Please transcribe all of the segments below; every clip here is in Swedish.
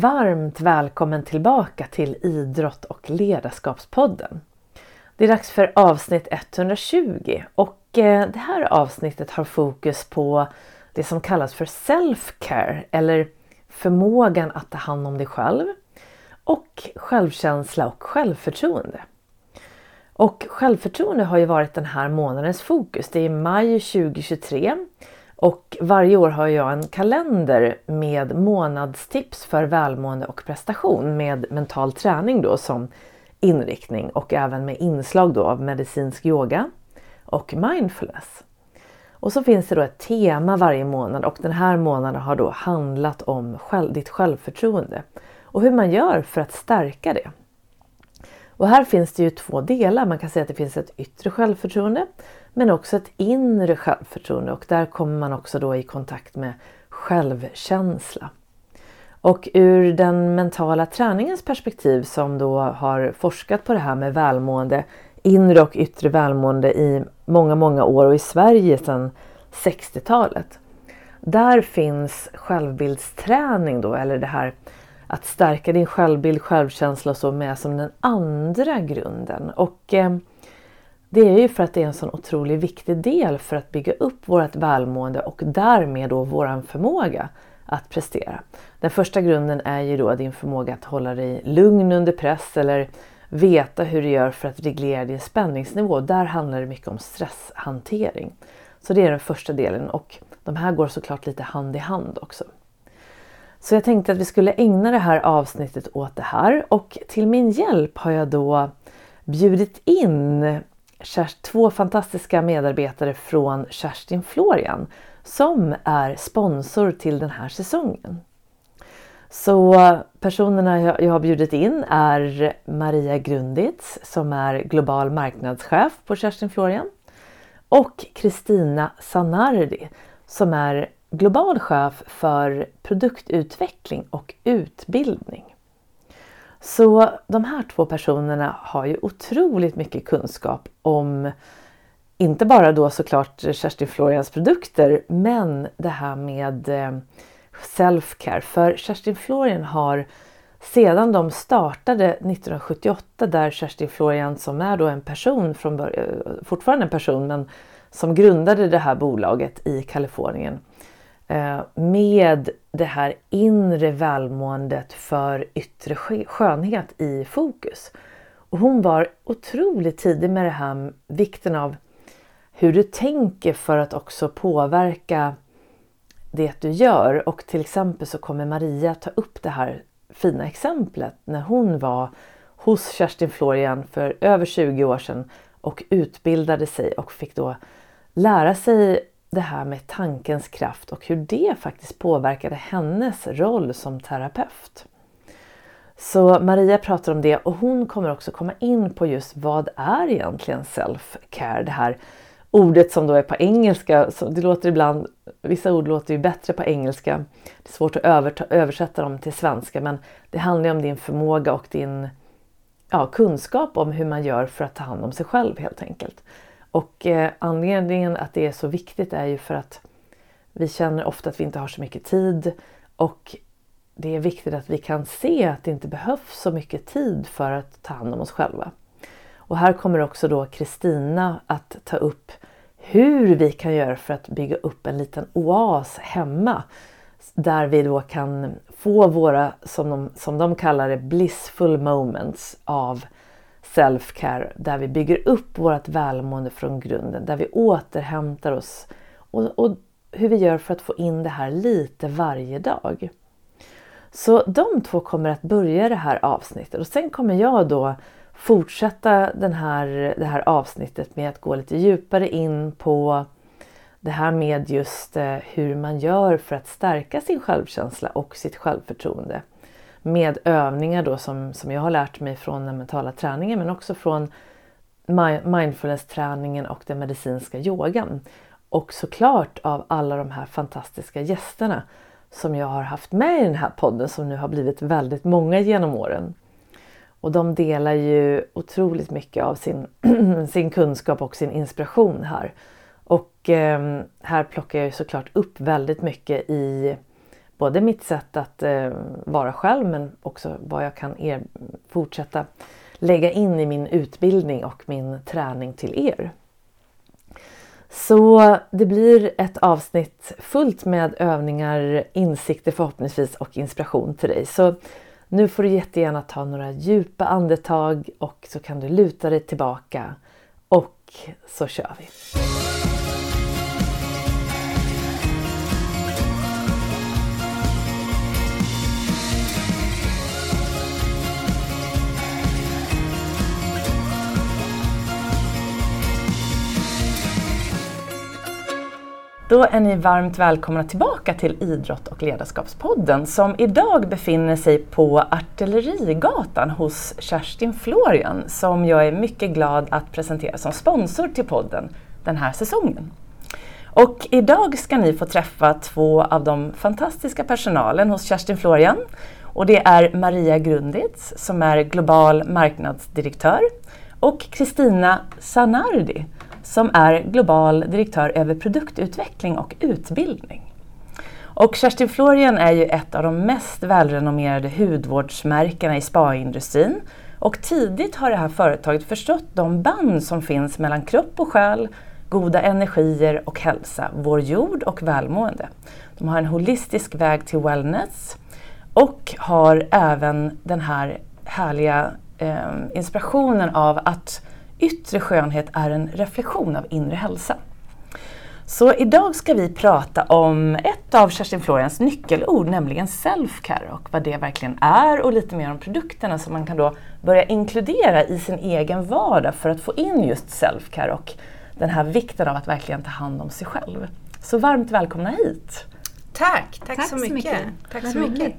Varmt välkommen tillbaka till Idrott och ledarskapspodden. Det är dags för avsnitt 120 och eh, det här avsnittet har fokus på det som kallas för self-care eller förmågan att ta hand om dig själv och självkänsla och självförtroende. Och självförtroende har ju varit den här månadens fokus. Det är maj 2023 och varje år har jag en kalender med månadstips för välmående och prestation med mental träning då som inriktning och även med inslag då av medicinsk yoga och mindfulness. Och så finns det då ett tema varje månad och den här månaden har då handlat om själv, ditt självförtroende och hur man gör för att stärka det. Och här finns det ju två delar. Man kan säga att det finns ett yttre självförtroende men också ett inre självförtroende och där kommer man också då i kontakt med självkänsla. Och ur den mentala träningens perspektiv som då har forskat på det här med välmående, inre och yttre välmående i många, många år och i Sverige sedan 60-talet. Där finns självbildsträning då, eller det här att stärka din självbild, självkänsla och så med som den andra grunden. Och eh, det är ju för att det är en sån otroligt viktig del för att bygga upp vårt välmående och därmed då våran förmåga att prestera. Den första grunden är ju då din förmåga att hålla dig lugn under press eller veta hur du gör för att reglera din spänningsnivå. Där handlar det mycket om stresshantering. Så det är den första delen och de här går såklart lite hand i hand också. Så jag tänkte att vi skulle ägna det här avsnittet åt det här och till min hjälp har jag då bjudit in två fantastiska medarbetare från Kerstin Florian som är sponsor till den här säsongen. Så eh, personerna jag har bjudit in är Maria Grunditz som är global marknadschef på Kerstin Florian och Kristina Sanardi som är global chef för produktutveckling och utbildning. Så de här två personerna har ju otroligt mycket kunskap om inte bara då såklart Kerstin Florians produkter men det här med selfcare. self-care. För Kerstin Florian har sedan de startade 1978 där Kerstin Florian som är då en person från början, eh, fortfarande en person men som grundade det här bolaget i Kalifornien eh, med det här inre välmåendet för yttre skönhet i fokus. Och hon var otroligt tidig med det här vikten av hur du tänker för att också påverka det du gör. Och till exempel så kommer Maria ta upp det här fina exemplet när hon var hos Kerstin Florian för över 20 år sedan och utbildade sig och fick då lära sig det här med tankens kraft och hur det faktiskt påverkade hennes roll som terapeut. Så Maria pratar om det och hon kommer också komma in på just vad är egentligen self-care? Det här ordet som då är på engelska. Så det låter ibland, vissa ord låter ju bättre på engelska. Det är svårt att överta, översätta dem till svenska men det handlar om din förmåga och din ja, kunskap om hur man gör för att ta hand om sig själv helt enkelt. Och eh, anledningen att det är så viktigt är ju för att vi känner ofta att vi inte har så mycket tid och det är viktigt att vi kan se att det inte behövs så mycket tid för att ta hand om oss själva. Och här kommer också då Kristina att ta upp hur vi kan göra för att bygga upp en liten oas hemma där vi då kan få våra, som de, som de kallar det, blissful moments av self-care där vi bygger upp vårt välmående från grunden, där vi återhämtar oss och, och hur vi gör för att få in det här lite varje dag. Så de två kommer att börja det här avsnittet och sen kommer jag då fortsätta den här, det här avsnittet med att gå lite djupare in på det här med just eh, hur man gör för att stärka sin självkänsla och sitt självförtroende med övningar då som, som jag har lärt mig från den mentala träningen men också från mindfulness-träningen och den medicinska yogan. Och såklart av alla de här fantastiska gästerna som jag har haft med i den här podden som nu har blivit väldigt många genom åren. Och de delar ju otroligt mycket av sin, sin kunskap och sin inspiration här. Och eh, här plockar jag ju såklart upp väldigt mycket i både mitt sätt att eh, vara själv men också vad jag kan er, fortsätta lägga in i min utbildning och min träning till er. Så det blir ett avsnitt fullt med övningar, insikter förhoppningsvis och inspiration till dig. Så nu får du jättegärna ta några djupa andetag och så kan du luta dig tillbaka och så kör vi. Då är ni varmt välkomna tillbaka till Idrott och ledarskapspodden som idag befinner sig på Artillerigatan hos Kerstin Florian som jag är mycket glad att presentera som sponsor till podden den här säsongen. Och idag ska ni få träffa två av de fantastiska personalen hos Kerstin Florian. Och det är Maria Grunditz som är global marknadsdirektör och Kristina Sanardi som är global direktör över produktutveckling och utbildning. Och Kerstin Florian är ju ett av de mest välrenommerade hudvårdsmärkena i spaindustrin och tidigt har det här företaget förstått de band som finns mellan kropp och själ, goda energier och hälsa, vår jord och välmående. De har en holistisk väg till wellness och har även den här härliga eh, inspirationen av att Yttre skönhet är en reflektion av inre hälsa. Så idag ska vi prata om ett av Kerstin Florians nyckelord, nämligen self-care och vad det verkligen är och lite mer om produkterna som man kan då börja inkludera i sin egen vardag för att få in just self-care och den här vikten av att verkligen ta hand om sig själv. Så varmt välkomna hit! Tack, tack, tack så, mycket. mycket. Tack så mycket.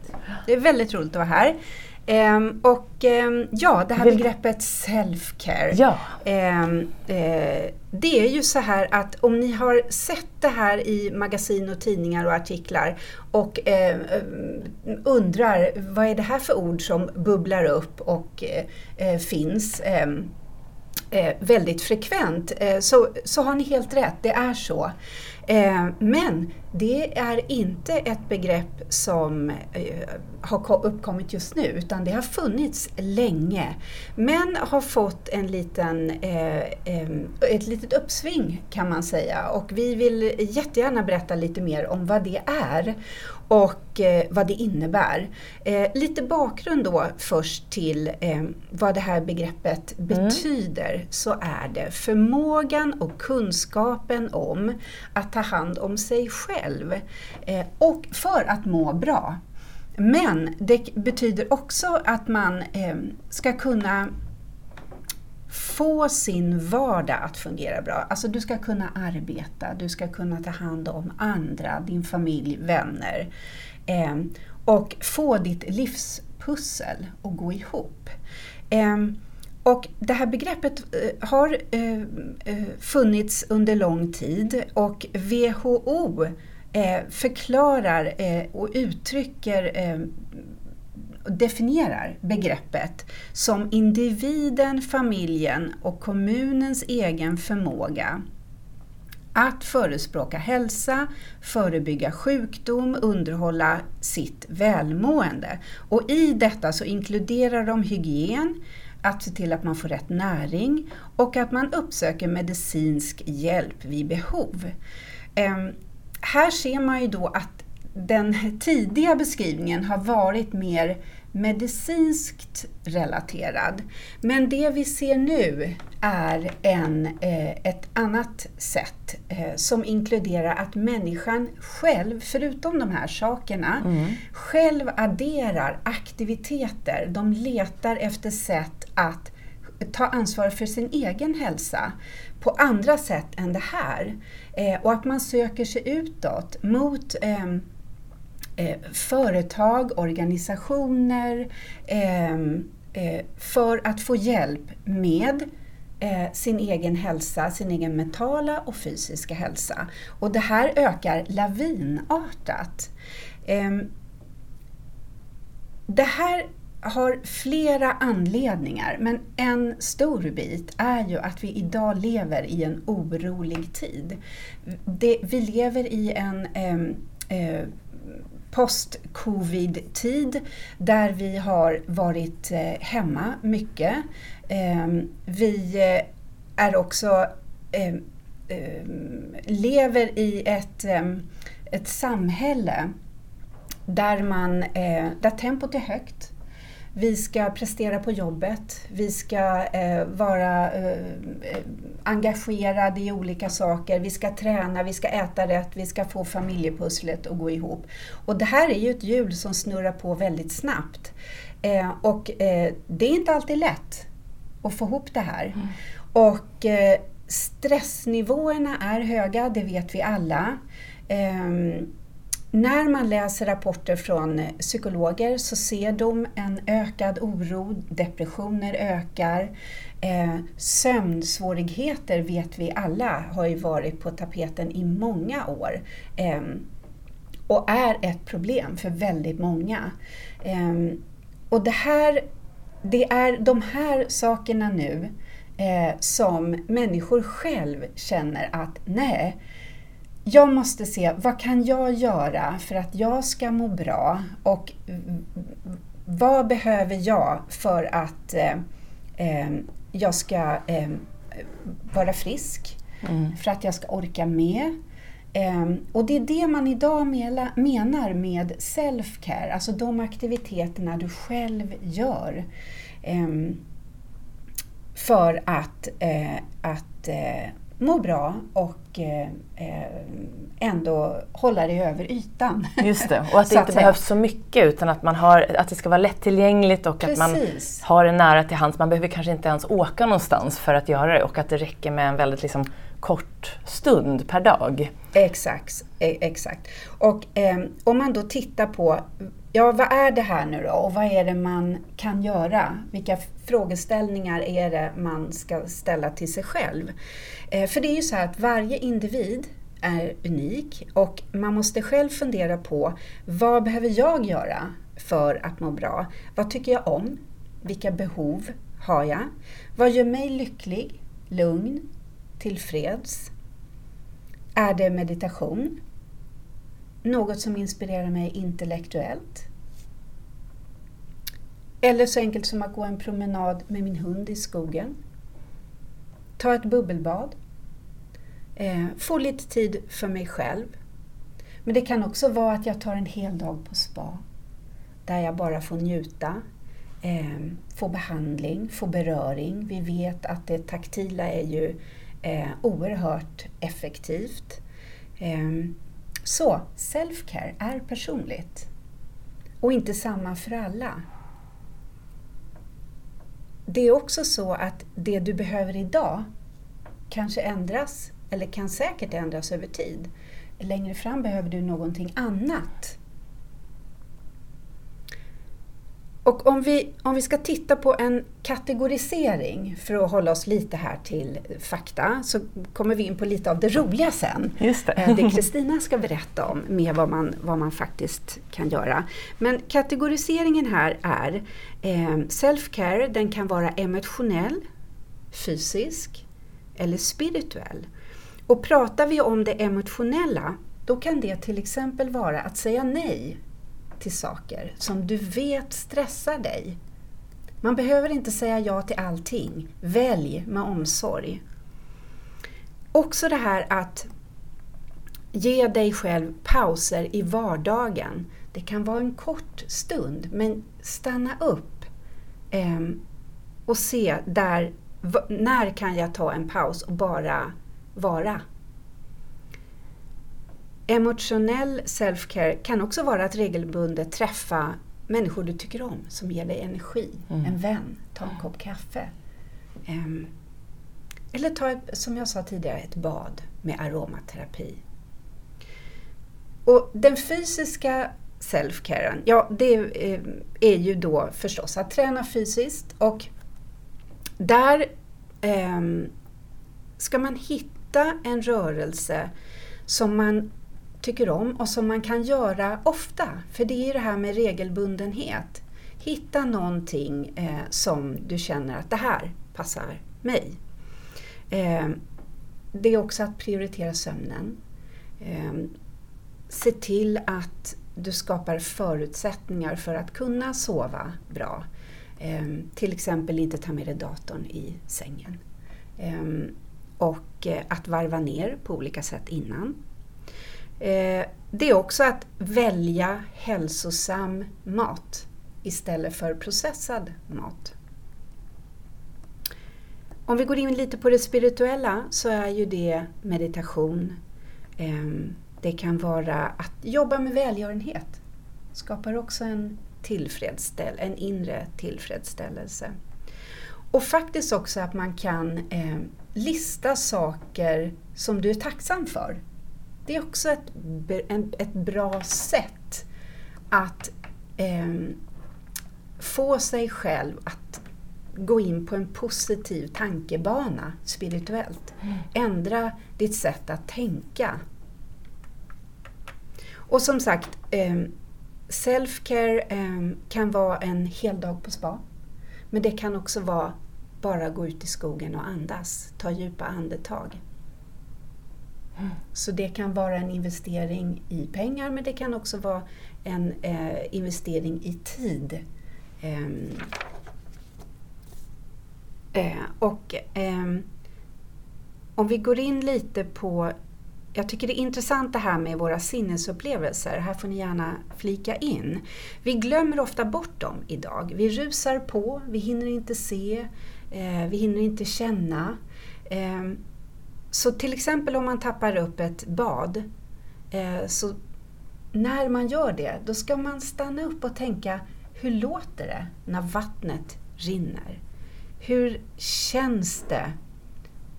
Det är väldigt roligt att vara här. Um, och um, ja, det här Vil begreppet self-care. Ja. Um, uh, det är ju så här att om ni har sett det här i magasin och tidningar och artiklar och uh, undrar vad är det här för ord som bubblar upp och uh, finns väldigt frekvent så, så har ni helt rätt, det är så. Eh, men det är inte ett begrepp som eh, har uppkommit just nu utan det har funnits länge. Men har fått en liten, eh, ett litet uppsving kan man säga. Och vi vill jättegärna berätta lite mer om vad det är och eh, vad det innebär. Eh, lite bakgrund då först till eh, vad det här begreppet mm. betyder så är det förmågan och kunskapen om att ta hand om sig själv eh, och för att må bra. Men det betyder också att man eh, ska kunna få sin vardag att fungera bra. Alltså du ska kunna arbeta, du ska kunna ta hand om andra, din familj, vänner. Eh, och få ditt livspussel att gå ihop. Eh, och det här begreppet eh, har eh, eh, funnits under lång tid och WHO förklarar och uttrycker definierar begreppet som individen, familjen och kommunens egen förmåga att förespråka hälsa, förebygga sjukdom, underhålla sitt välmående. Och i detta så inkluderar de hygien, att se till att man får rätt näring och att man uppsöker medicinsk hjälp vid behov. Eh, här ser man ju då att den tidiga beskrivningen har varit mer medicinskt relaterad. Men det vi ser nu är en, eh, ett annat sätt eh, som inkluderar att människan själv, förutom de här sakerna, mm. själv adderar aktiviteter. De letar efter sätt att ta ansvar för sin egen hälsa på andra sätt än det här. Eh, och att man söker sig utåt mot ehm, eh, företag, organisationer eh, eh, för att få hjälp med eh, sin egen hälsa, sin egen mentala och fysiska hälsa. Och det här ökar lavinartat. Ehm, det här har flera anledningar, men en stor bit är ju att vi idag lever i en orolig tid. Det, vi lever i en ehm, eh, eh, post-covid-tid där vi har varit eh, hemma mycket. Ehm, vi eh, är också ehm, ehm, lever i ett, ett samhälle där, man, eh, där tempot är högt vi ska prestera på jobbet, vi ska eh, vara eh, engagerade i olika saker, vi ska träna, vi ska äta rätt, vi ska få familjepusslet att gå ihop. Och det här är ju ett hjul som snurrar på väldigt snabbt. Eh, och eh, det är inte alltid lätt att få ihop det här. Mm. Och eh, stressnivåerna är höga, det vet vi alla. Ehm, när man läser rapporter från eh, psykologer så ser de en ökad oro, depressioner ökar, eh, sömnsvårigheter vet vi alla har ju varit på tapeten i många år eh, och är ett problem för väldigt många. Eh, och det, här, det är de här sakerna nu eh, som människor själv känner att nej, jag måste se vad kan jag göra för att jag ska må bra och vad behöver jag för att eh, eh, jag ska eh, vara frisk, mm. för att jag ska orka med. Eh, och det är det man idag menar med self-care, alltså de aktiviteterna du själv gör eh, för att, eh, att må bra och eh, eh, ändå hålla det över ytan. Just det, och att det inte behövs så mycket utan att, man har, att det ska vara lättillgängligt och Precis. att man har det nära till hands. Man behöver kanske inte ens åka någonstans för att göra det och att det räcker med en väldigt liksom, kort stund per dag. Exakt. E, exakt. Och eh, om man då tittar på Ja, vad är det här nu då och vad är det man kan göra? Vilka frågeställningar är det man ska ställa till sig själv? Eh, för det är ju så här att varje individ är unik och man måste själv fundera på vad behöver jag göra för att må bra? Vad tycker jag om? Vilka behov har jag? Vad gör mig lycklig, lugn, tillfreds? Är det meditation? Något som inspirerar mig intellektuellt? Eller så enkelt som att gå en promenad med min hund i skogen? ta ett bubbelbad, eh, få lite tid för mig själv. Men det kan också vara att jag tar en hel dag på spa där jag bara får njuta, eh, få behandling, få beröring. Vi vet att det taktila är ju eh, oerhört effektivt. Eh, så self-care är personligt och inte samma för alla det är också så att det du behöver idag kanske ändras, eller kan säkert ändras över tid. Längre fram behöver du någonting annat. Och om vi, om vi ska titta på en kategorisering, för att hålla oss lite här till fakta, så kommer vi in på lite av det roliga sen. Just det. Eh, det Kristina ska berätta om, med vad man, vad man faktiskt kan göra. Men kategoriseringen här är eh, self-care, den kan vara emotionell, fysisk eller spirituell. Och pratar vi om det emotionella, då kan det till exempel vara att säga nej till saker som du vet stressar dig. Man behöver inte säga ja till allting. Välj med omsorg. Också det här att ge dig själv pauser i vardagen. Det kan vara en kort stund, men stanna upp eh, och se där, när kan jag ta en paus och bara vara? Emotionell self-care kan också vara att regelbundet träffa människor du tycker om, som ger dig energi. Mm. En vän, ta en kopp kaffe. Um, eller ta, som jag sa tidigare, ett bad med aromaterapi. Och den fysiska self-caren, ja det är, är ju då förstås att träna fysiskt och där um, ska man hitta en rörelse som man tycker om och som man kan göra ofta. För det är ju det här med regelbundenhet. Hitta någonting eh, som du känner att det här passar mig. Eh, det är också att prioritera sömnen. Eh, se till att du skapar förutsättningar för att kunna sova bra. Eh, till exempel inte ta med dig datorn i sängen. Eh, och eh, att varva ner på olika sätt innan. Eh, det är också att välja hälsosam mat istället för processad mat. Om vi går in lite på det spirituella så är ju det meditation. Ehm, det kan vara att jobba med välgörenhet. Skapar också en, tillfredsställ en inre tillfredsställelse. Och faktiskt också att man kan eh, lista saker som du är tacksam för. Det är också ett, ett bra sätt att eh, få sig själv att gå in på en positiv tankebana spirituellt. Mm. Ändra ditt sätt att tänka. Och som sagt, eh, self-care eh, kan vara en hel dag på spa. Men det kan också vara bara gå ut i skogen och andas, ta djupa andetag. Så det kan vara en investering i pengar men det kan också vara en eh, investering i tid. Ehm, eh, och eh, om vi går in lite på jag tycker det är intressant det här med våra sinnesupplevelser. Här får ni gärna flika in. Vi glömmer ofta bort dem idag. Vi rusar på, vi hinner inte se, eh, vi hinner inte känna. Ehm, så till exempel om man tappar upp ett bad, eh, så när man gör det, då ska man stanna upp och tänka hur låter det när vattnet rinner? Hur känns det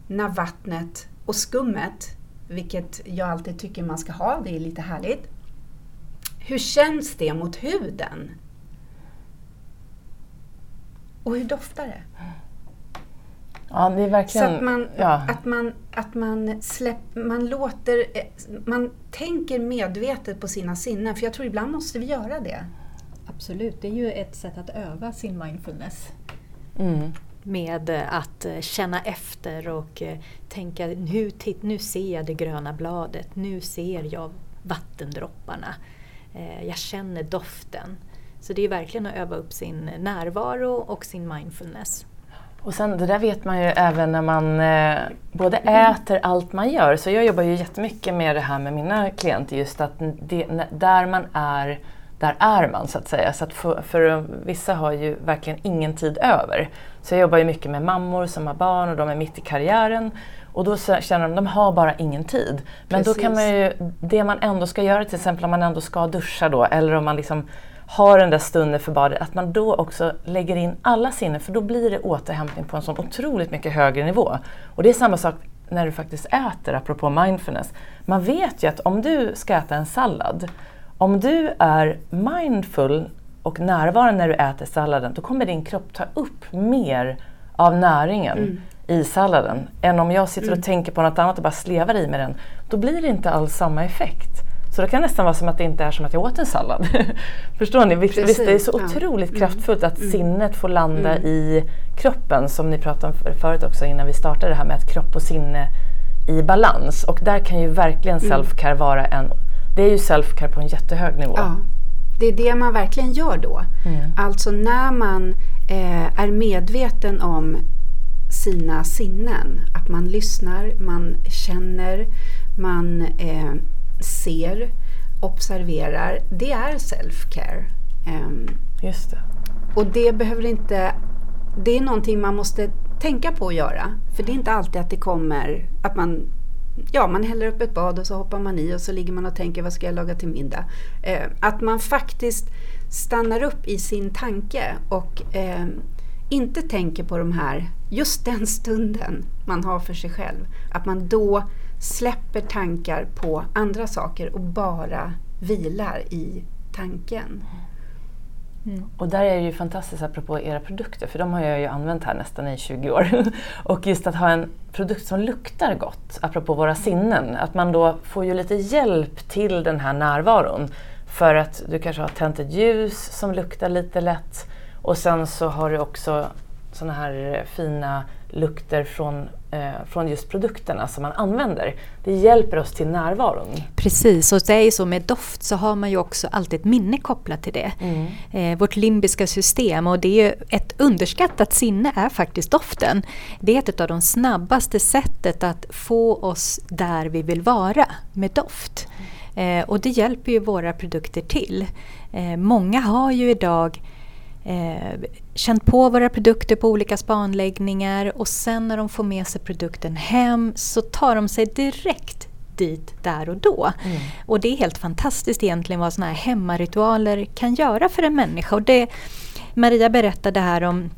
när vattnet och skummet, vilket jag alltid tycker man ska ha, det är lite härligt. Hur känns det mot huden? Och hur doftar det? Ja, det är verkligen... Så att man, ja. att man, att man, släpp, man låter... Man tänker medvetet på sina sinnen, för jag tror ibland måste vi göra det. Absolut, det är ju ett sätt att öva sin mindfulness. Mm. Med att eh, känna efter och eh, tänka nu, nu ser jag det gröna bladet, nu ser jag vattendropparna, eh, jag känner doften. Så det är verkligen att öva upp sin närvaro och sin mindfulness. Och sen det där vet man ju även när man eh, både äter allt man gör. Så jag jobbar ju jättemycket med det här med mina klienter just att det, där man är där är man så att säga. Så att för, för, vissa har ju verkligen ingen tid över. Så jag jobbar ju mycket med mammor som har barn och de är mitt i karriären. Och då känner de att de har bara ingen tid. Men Precis. då kan man ju, det man ändå ska göra till exempel om man ändå ska duscha då eller om man liksom har den där stunden för badet, att man då också lägger in alla sinnen för då blir det återhämtning på en sån otroligt mycket högre nivå. Och det är samma sak när du faktiskt äter, apropå mindfulness. Man vet ju att om du ska äta en sallad om du är mindful och närvarande när du äter salladen, då kommer din kropp ta upp mer av näringen mm. i salladen än om jag sitter och mm. tänker på något annat och bara slevar i med den. Då blir det inte alls samma effekt. Så det kan nästan vara som att det inte är som att jag åt en sallad. Förstår ni? Visst, visst det är så otroligt ja. Mm. kraftfullt att mm. sinnet får landa mm. i kroppen som ni pratade om förut också innan vi startade det här med att kropp och sinne i balans. Och där kan ju verkligen mm. self-care vara en det är ju self-care på en jättehög nivå. Ja, det är det man verkligen gör då. Mm. Alltså när man eh, är medveten om sina sinnen, att man lyssnar, man känner, man eh, ser, observerar, det är self-care. Eh, Just det. Och det behöver inte, det är någonting man måste tänka på att göra. För det är inte alltid att det kommer, att man ja, man häller upp ett bad och så hoppar man i och så ligger man och tänker vad ska jag laga till middag. Eh, att man faktiskt stannar upp i sin tanke och eh, inte tänker på de här, just den stunden man har för sig själv. Att man då släpper tankar på andra saker och bara vilar i tanken. Mm. Och där är det ju fantastiskt apropå era produkter, för de har jag ju använt här nästan i 20 år. och just att ha en produkt som luktar gott, apropå våra sinnen, att man då får ju lite hjälp till den här närvaron. För att du kanske har tänt ett ljus som luktar lite lätt och sen så har du också såna här fina lukter från, eh, från just produkterna som man använder. Det hjälper oss till närvaron. Precis, och det är ju så med doft så har man ju också alltid ett minne kopplat till det. Mm. Eh, vårt limbiska system och det är ett underskattat sinne är faktiskt doften. Det är ett av de snabbaste sättet att få oss där vi vill vara med doft. Eh, och det hjälper ju våra produkter till. Eh, många har ju idag eh, känt på våra produkter på olika spanläggningar och sen när de får med sig produkten hem så tar de sig direkt dit där och då. Mm. Och det är helt fantastiskt egentligen vad sådana här hemmaritualer kan göra för en människa. Och det, Maria berättade här om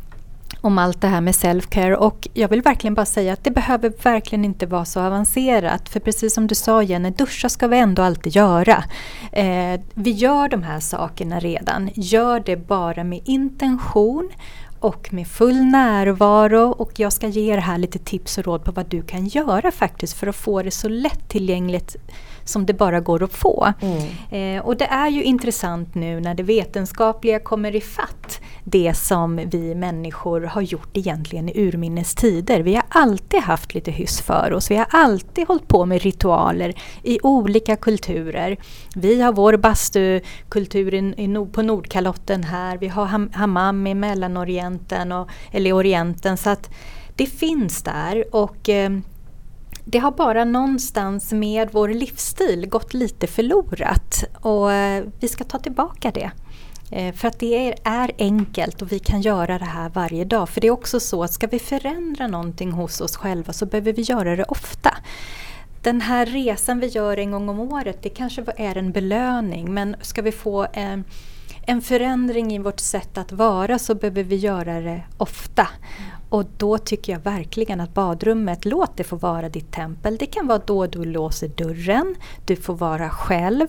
om allt det här med self-care och jag vill verkligen bara säga att det behöver verkligen inte vara så avancerat. För precis som du sa Jenny, duscha ska vi ändå alltid göra. Eh, vi gör de här sakerna redan. Gör det bara med intention och med full närvaro och jag ska ge er här lite tips och råd på vad du kan göra faktiskt för att få det så lättillgängligt som det bara går att få. Mm. Eh, och det är ju intressant nu när det vetenskapliga kommer ifatt det som vi människor har gjort egentligen i urminnes tider. Vi har alltid haft lite hyss för oss. Vi har alltid hållit på med ritualer i olika kulturer. Vi har vår bastukultur i, i, på Nordkalotten här. Vi har ham, hammam i Mellanorienten och, eller i Orienten. Så att det finns där och eh, det har bara någonstans med vår livsstil gått lite förlorat och eh, vi ska ta tillbaka det. Eh, för att det är, är, enkelt och vi kan göra det här varje dag. För det är också så att ska vi förändra någonting hos oss själva så behöver vi göra det ofta. Den här resan vi gör en gång om året, det kanske är en belöning men ska vi få en, en förändring i vårt sätt att vara så behöver vi göra det ofta. Och då tycker jag verkligen att badrummet, låt det få vara ditt tempel. Det kan vara då du låser dörren, du får vara själv.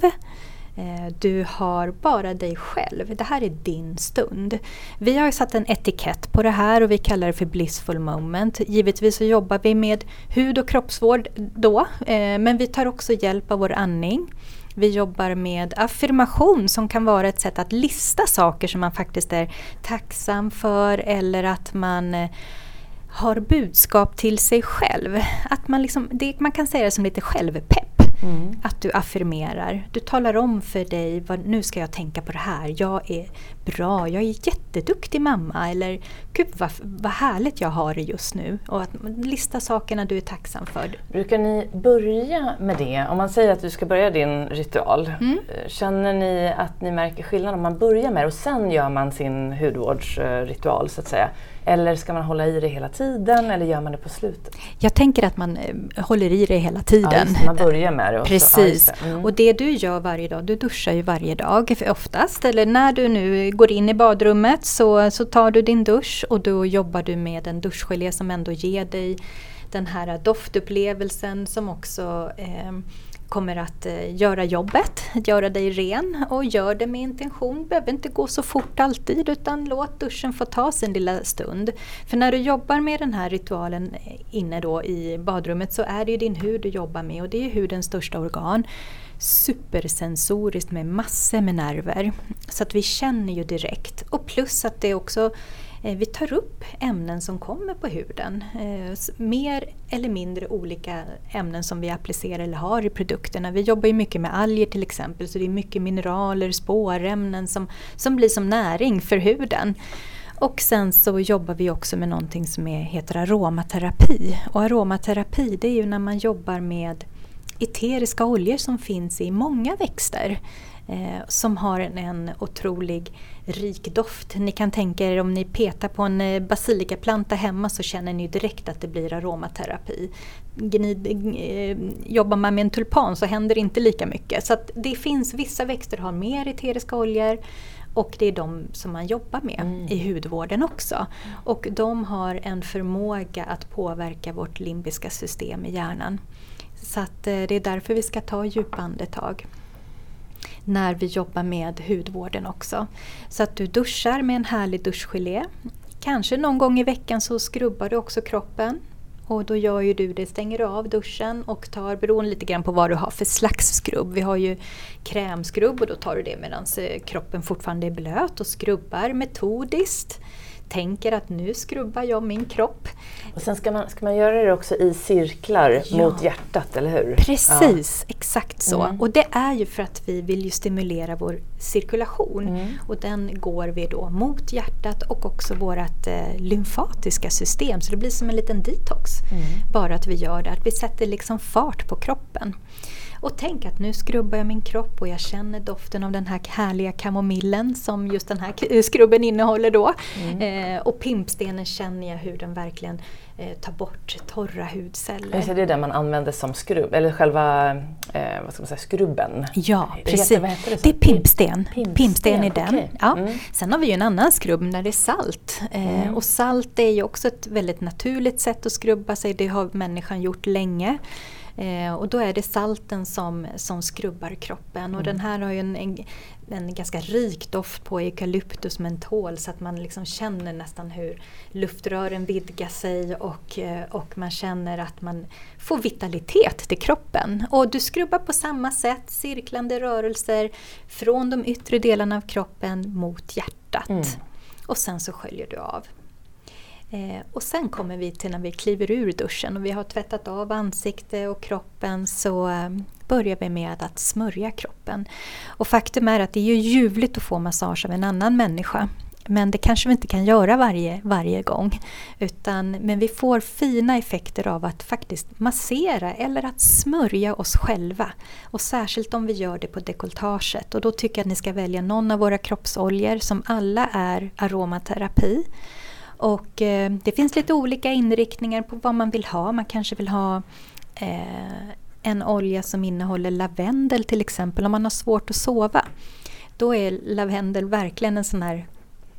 Eh, du har bara dig själv. Det här är din stund. Vi har satt en etikett på det här och vi kallar det för blissful moment. Givetvis så jobbar vi med hud och kroppsvård då, eh, men vi tar också hjälp av vår andning. Vi jobbar med affirmation som kan vara ett sätt att lista saker som man faktiskt är tacksam för eller att man eh, har budskap till sig själv. Att man, liksom, det, man kan säga det som lite självpepp. Mm. Att du affirmerar. Du talar om för dig, vad, nu ska jag tänka på det här. Jag är bra, jag är jätteduktig mamma. Eller gud vad, vad härligt jag har det just nu. Och att lista sakerna du är tacksam för. Brukar ni börja med det? Om man säger att du ska börja din ritual. Mm. Eh, känner ni att ni märker skillnad om man börjar med det och sen gör man sin hudvårdsritual så att säga? Eller ska man hålla i det hela tiden eller gör man det på slutet? Jag tänker att man eh, håller i det hela tiden. Ja, man börjar med det också. Precis. Ja, det. Mm. Och det du gör varje dag, du duschar ju varje dag oftast. Eller när du nu går in i badrummet så, så tar du din dusch och då jobbar du med en duschgelé som ändå ger dig den här doftupplevelsen som också eh, kommer att eh, göra jobbet, göra dig ren och gör det med intention. Behöver inte gå så fort alltid utan låt duschen få ta sin lilla stund. För när du jobbar med den här ritualen eh, inne då i badrummet så är det ju din hud du jobbar med och det är hudens största organ supersensoriskt med massor med nerver. Så att vi känner ju direkt. Och plus att det också Eh, vi tar upp ämnen som kommer på huden. Eh, mer eller mindre olika ämnen som vi applicerar eller har i produkterna. Vi jobbar ju mycket med alger till exempel så det är mycket mineraler, spårämnen som, som blir som näring för huden. Och sen så jobbar vi också med någonting som är, heter aromaterapi. Och aromaterapi det är ju när man jobbar med eteriska oljor som finns i många växter eh, som har en, en otrolig rik doft. Ni kan tänka er om ni petar på en eh, basilikaplanta hemma så känner ni direkt att det blir aromaterapi. Gnid, eh, jobbar man med en tulpan så händer det inte lika mycket. Så det finns vissa växter har mer eteriska oljor och det är de som man jobbar med mm. i hudvården också. Och de har en förmåga att påverka vårt limbiska system i hjärnan. Så eh, det är därför vi ska ta djupa andetag när vi jobbar med hudvården också. Så att du duschar med en härlig duschgelé. Kanske någon gång i veckan så skrubbar du också kroppen. Och då gör ju du det, stänger av duschen och tar, beroende lite grann på vad du har för slags skrubb. Vi har ju krämskrubb och då tar du det medan eh, kroppen fortfarande är blöt och skrubbar metodiskt tänker att nu skrubbar jag min kropp. Och sen ska man, ska man göra det också i cirklar ja. mot hjärtat, eller hur? Precis, ja. exakt så. Mm. Och det är ju för att vi vill ju stimulera vår cirkulation. Mm. Och den går vi då mot hjärtat och också vårt eh, lymfatiska system. Så det blir som en liten detox. Mm. Bara att vi gör det, att vi sätter liksom fart på kroppen. Och tänk att nu skrubbar jag min kropp och jag känner doften av den här härliga kamomillen som just den här skrubben innehåller då. Mm. Eh, och pimpstenen känner jag hur den verkligen eh, tar bort torra hudceller. Så det är det man använder som skrubb, eller själva eh, vad ska man säga, skrubben? Ja, precis. Det, heter, det, det är pimpsten. Pimpsten, pimpsten är den. Okay. Ja. Mm. Sen har vi ju en annan skrubb när det är salt. Eh, mm. Och salt är ju också ett väldigt naturligt sätt att skrubba sig. Det har människan gjort länge. Eh, och då är det salten som, som skrubbar kroppen mm. och den här har ju en, en, en, ganska rik doft på eukalyptus mentol så att man liksom känner nästan hur luftrören vidgar sig och, eh, och man känner att man får vitalitet till kroppen. Och du skrubbar på samma sätt, cirklande rörelser från de yttre delarna av kroppen mot hjärtat. Mm. Och sen så sköljer du av. Eh, och sen kommer vi till när vi kliver ur duschen och vi har tvättat av ansikte och kroppen så eh, börjar vi med att smörja kroppen. Och faktum är att det är ju ljuvligt att få massage av en annan människa. Men det kanske vi inte kan göra varje, varje gång. Utan, men vi får fina effekter av att faktiskt massera eller att smörja oss själva. Och särskilt om vi gör det på dekolletaget. Och då tycker jag att ni ska välja någon av våra kroppsoljor som alla är aromaterapi. Och eh, det finns lite olika inriktningar på vad man vill ha. Man kanske vill ha eh, en olja som innehåller lavendel till exempel om man har svårt att sova. Då är lavendel verkligen en sån här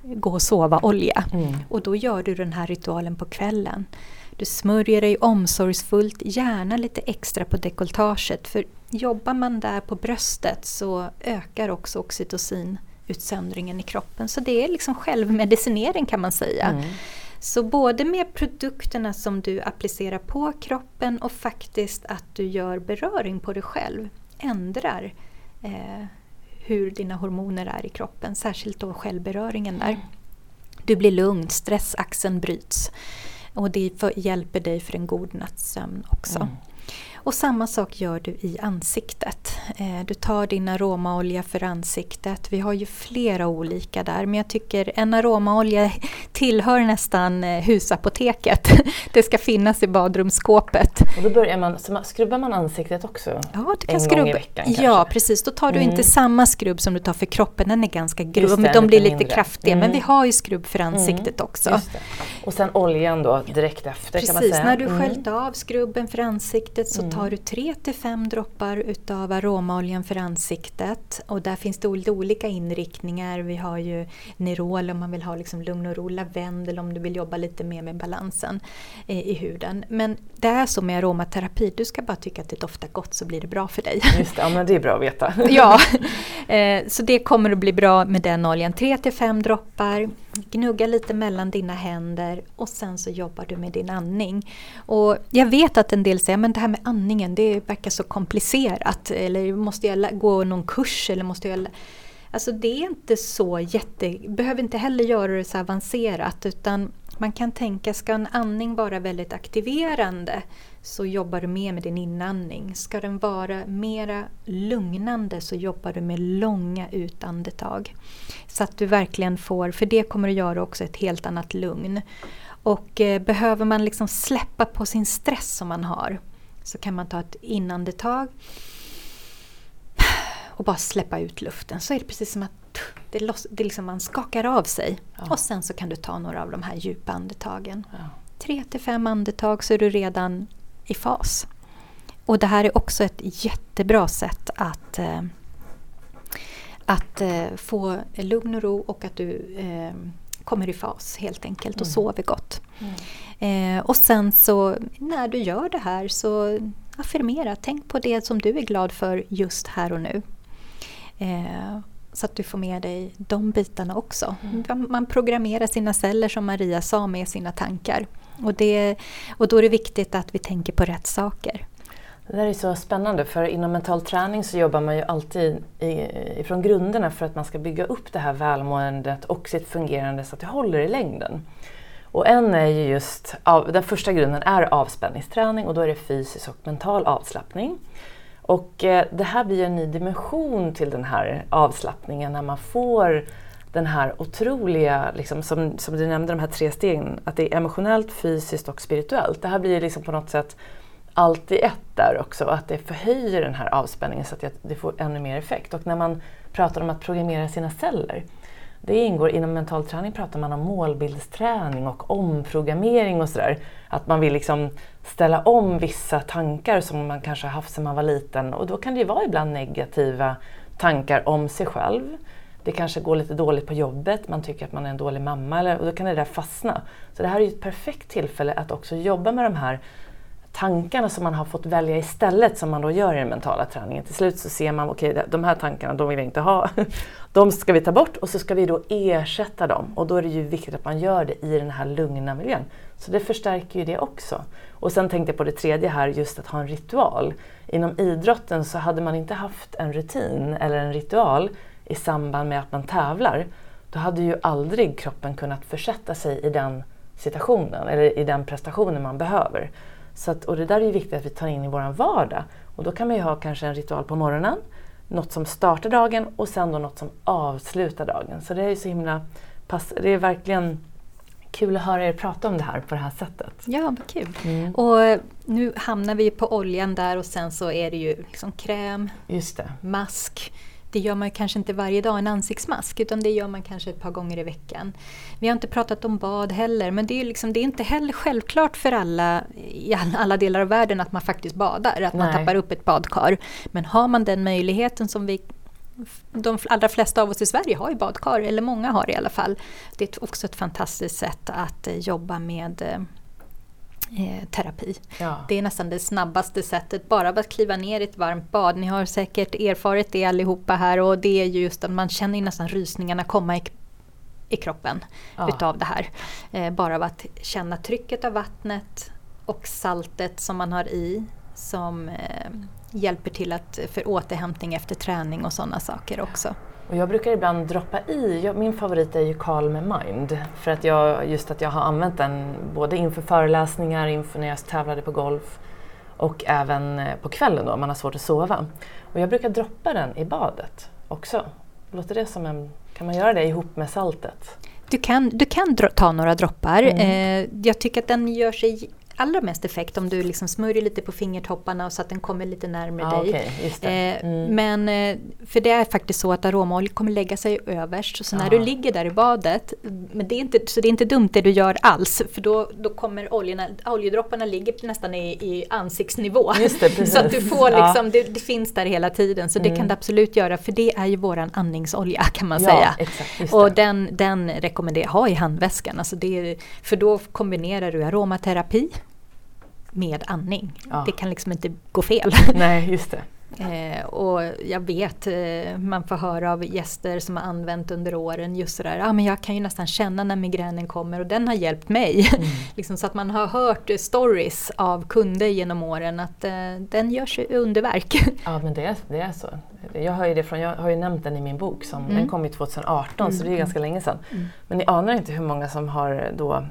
gå och sova-olja. Mm. Och då gör du den här ritualen på kvällen. Du smörjer dig omsorgsfullt, gärna lite extra på dekolletaget. För jobbar man där på bröstet så ökar också oxytocin utsöndringen i kroppen. Så det är liksom självmedicinering kan man säga. Mm. Så både med produkterna som du applicerar på kroppen och faktiskt att du gör beröring på dig själv ändrar eh, hur dina hormoner är i kroppen, särskilt då självberöringen där. Du blir lugn, stressaxeln bryts och det för, hjälper dig för en god nattsömn också. Mm. Och samma sak gör du i ansiktet. Eh, du tar din aromaolja för ansiktet. Vi har ju flera olika där men jag tycker en aromaolja tillhör nästan eh, husapoteket. Det ska finnas i badrumsskåpet. Och då börjar man, så skrubbar man ansiktet också? Ja, du kan en skrubba. gång i veckan kanske? Ja, precis. Då tar du mm. inte samma skrubb som du tar för kroppen. Den är ganska grov. De, de blir lite mindre. kraftiga. Mm. Men vi har ju skrubb för mm. ansiktet mm. också. Och sen oljan då direkt efter precis, kan man säga? när du mm. sköljt av skrubben för ansiktet så tar du 3 till 5 droppar utav aromaoljan för ansiktet. Och där finns det olika inriktningar. Vi har ju Nerol om man vill ha liksom lugn och ro, lavendel om du vill jobba lite mer med balansen eh, i huden. Men det är så med aromaterapi, du ska bara tycka att det doftar gott så blir det bra för dig. Just det, ja, men det är bra att veta. ja, eh, så det kommer att bli bra med den oljan. 3 till 5 droppar, gnugga lite mellan dina händer och sen så jobbar du med din andning. Och jag vet att en del säger men det här med andningen det verkar så komplicerat. Eller måste jag gå någon kurs? Eller måste jag... Alltså det är inte så jätte... behöver inte heller göra det så avancerat utan man kan tänka, ska en andning vara väldigt aktiverande så jobbar du mer med din inandning. Ska den vara mera lugnande så jobbar du med långa utandetag. Så att du verkligen får, för det kommer att göra också ett helt annat lugn. Och eh, behöver man liksom släppa på sin stress som man har så kan man ta ett inandetag och bara släppa ut luften. Så är det precis som att det, loss, det liksom man skakar av sig. Ja. Och sen så kan du ta några av de här djupa andetagen. Ja. Tre till fem andetag så är du redan i fas. Och det här är också ett jättebra sätt att, eh, att eh, få lugn och ro och att du eh, kommer i fas helt enkelt och mm. sover gott. Mm. Eh, och sen så när du gör det här så affirmera, tänk på det som du är glad för just här och nu. Så att du får med dig de bitarna också. Mm. Man programmerar sina celler som Maria sa med sina tankar. Och, det, och då är det viktigt att vi tänker på rätt saker. Det där är så spännande för inom mental träning så jobbar man ju alltid ifrån grunderna för att man ska bygga upp det här välmåendet och sitt fungerande så att det håller i längden. Och en är ju just, den första grunden är avspänningsträning och då är det fysisk och mental avslappning. Och eh, det här blir en ny dimension till den här avslappningen när man får den här otroliga, liksom, som, som du nämnde, de här tre stegen, att det är emotionellt, fysiskt och spirituellt. Det här blir liksom på något sätt allt i ett där också, att det förhöjer den här avspänningen så att det får ännu mer effekt. Och när man pratar om att programmera sina celler, det ingår inom mental träning pratar man om målbildsträning och omprogrammering och sådär. Att man vill liksom ställa om vissa tankar som man kanske har haft sedan man var liten och då kan det ju vara ibland negativa tankar om sig själv. Det kanske går lite dåligt på jobbet, man tycker att man är en dålig mamma eller, och då kan det där fastna. Så det här är ju ett perfekt tillfälle att också jobba med de här tankarna som man har fått välja istället som man då gör i den mentala träningen. Till slut så ser man, okej okay, de här tankarna de vill jag inte ha. De ska vi ta bort och så ska vi då ersätta dem. Och då är det ju viktigt att man gör det i den här lugna miljön. Så det förstärker ju det också. Och sen tänkte jag på det tredje här, just att ha en ritual. Inom idrotten så hade man inte haft en rutin eller en ritual i samband med att man tävlar. Då hade ju aldrig kroppen kunnat försätta sig i den situationen eller i den prestationen man behöver. Så att, och det där är ju viktigt att vi tar in i vår vardag. Och då kan man ju ha kanske en ritual på morgonen, något som startar dagen och sen då något som avslutar dagen. Så det är ju så himla pass, det är verkligen kul att höra er prata om det här på det här sättet. Ja, vad kul. Mm. Och nu hamnar vi på oljan där och sen så är det ju liksom kräm, mask, det gör man kanske inte varje dag, en ansiktsmask, utan det gör man kanske ett par gånger i veckan. Vi har inte pratat om bad heller, men det är, liksom, det är inte heller självklart för alla i alla delar av världen att man faktiskt badar, att Nej. man tappar upp ett badkar. Men har man den möjligheten som vi de allra flesta av oss i Sverige har ju badkar, eller många har i alla fall. Det är också ett fantastiskt sätt att eh, jobba med eh, eh, terapi. Ja. Det är nästan det snabbaste sättet, bara att kliva ner i ett varmt bad. Ni har säkert erfarit det allihopa här och det är just att man känner nästan rysningarna komma i, i kroppen ja. utav det här. Eh, bara av att känna trycket av vattnet och saltet som man har i som eh, hjälper till att, för återhämtning efter träning och sådana saker också. Och jag brukar ibland droppa i, min favorit är ju Calm Mind. För att jag, just att jag har använt den både inför föreläsningar, inför när jag tävlade på golf och även eh, på kvällen då, om man har svårt att sova. Och jag brukar droppa den i badet också. Låter det som en, kan man göra det ihop med saltet? Du kan, du kan ta några droppar. Mm. Eh, jag tycker att den gör sig allra mest effekt om du liksom smörjer lite på fingertopparna så att den kommer lite närmare ah, dig. Okay, eh, mm. Men eh, för det är faktiskt så att aromaolja kommer lägga sig överst. Så ah. när du ligger där i badet, men det är inte, så det är inte dumt det du gör alls. För då, då kommer oljorna, oljedropparna ligger nästan i, i ansiktsnivå. Det, så att du får liksom, ja. det, det, finns där hela tiden. Så mm. det kan det absolut göra för det är ju våran andningsolja kan man ja, säga. Exakt, och den, den rekommenderar jag ha i handväskan. Alltså det, för då kombinerar du aromaterapi med andning. Ja. Det kan liksom inte gå fel. Nej, just det. Eh, och jag vet, eh, man får höra av gäster som har använt under åren just sådär, ah, men jag kan ju nästan känna när migränen kommer och den har hjälpt mig. Mm. liksom så att man har hört stories av kunder genom åren att eh, den gör sig underverk. ja men det är, det är så. Jag har, ju det från, jag har ju nämnt den i min bok, som, mm. den kom ju 2018 mm. så det är mm. ganska länge sedan. Mm. Men ni anar inte hur många som har då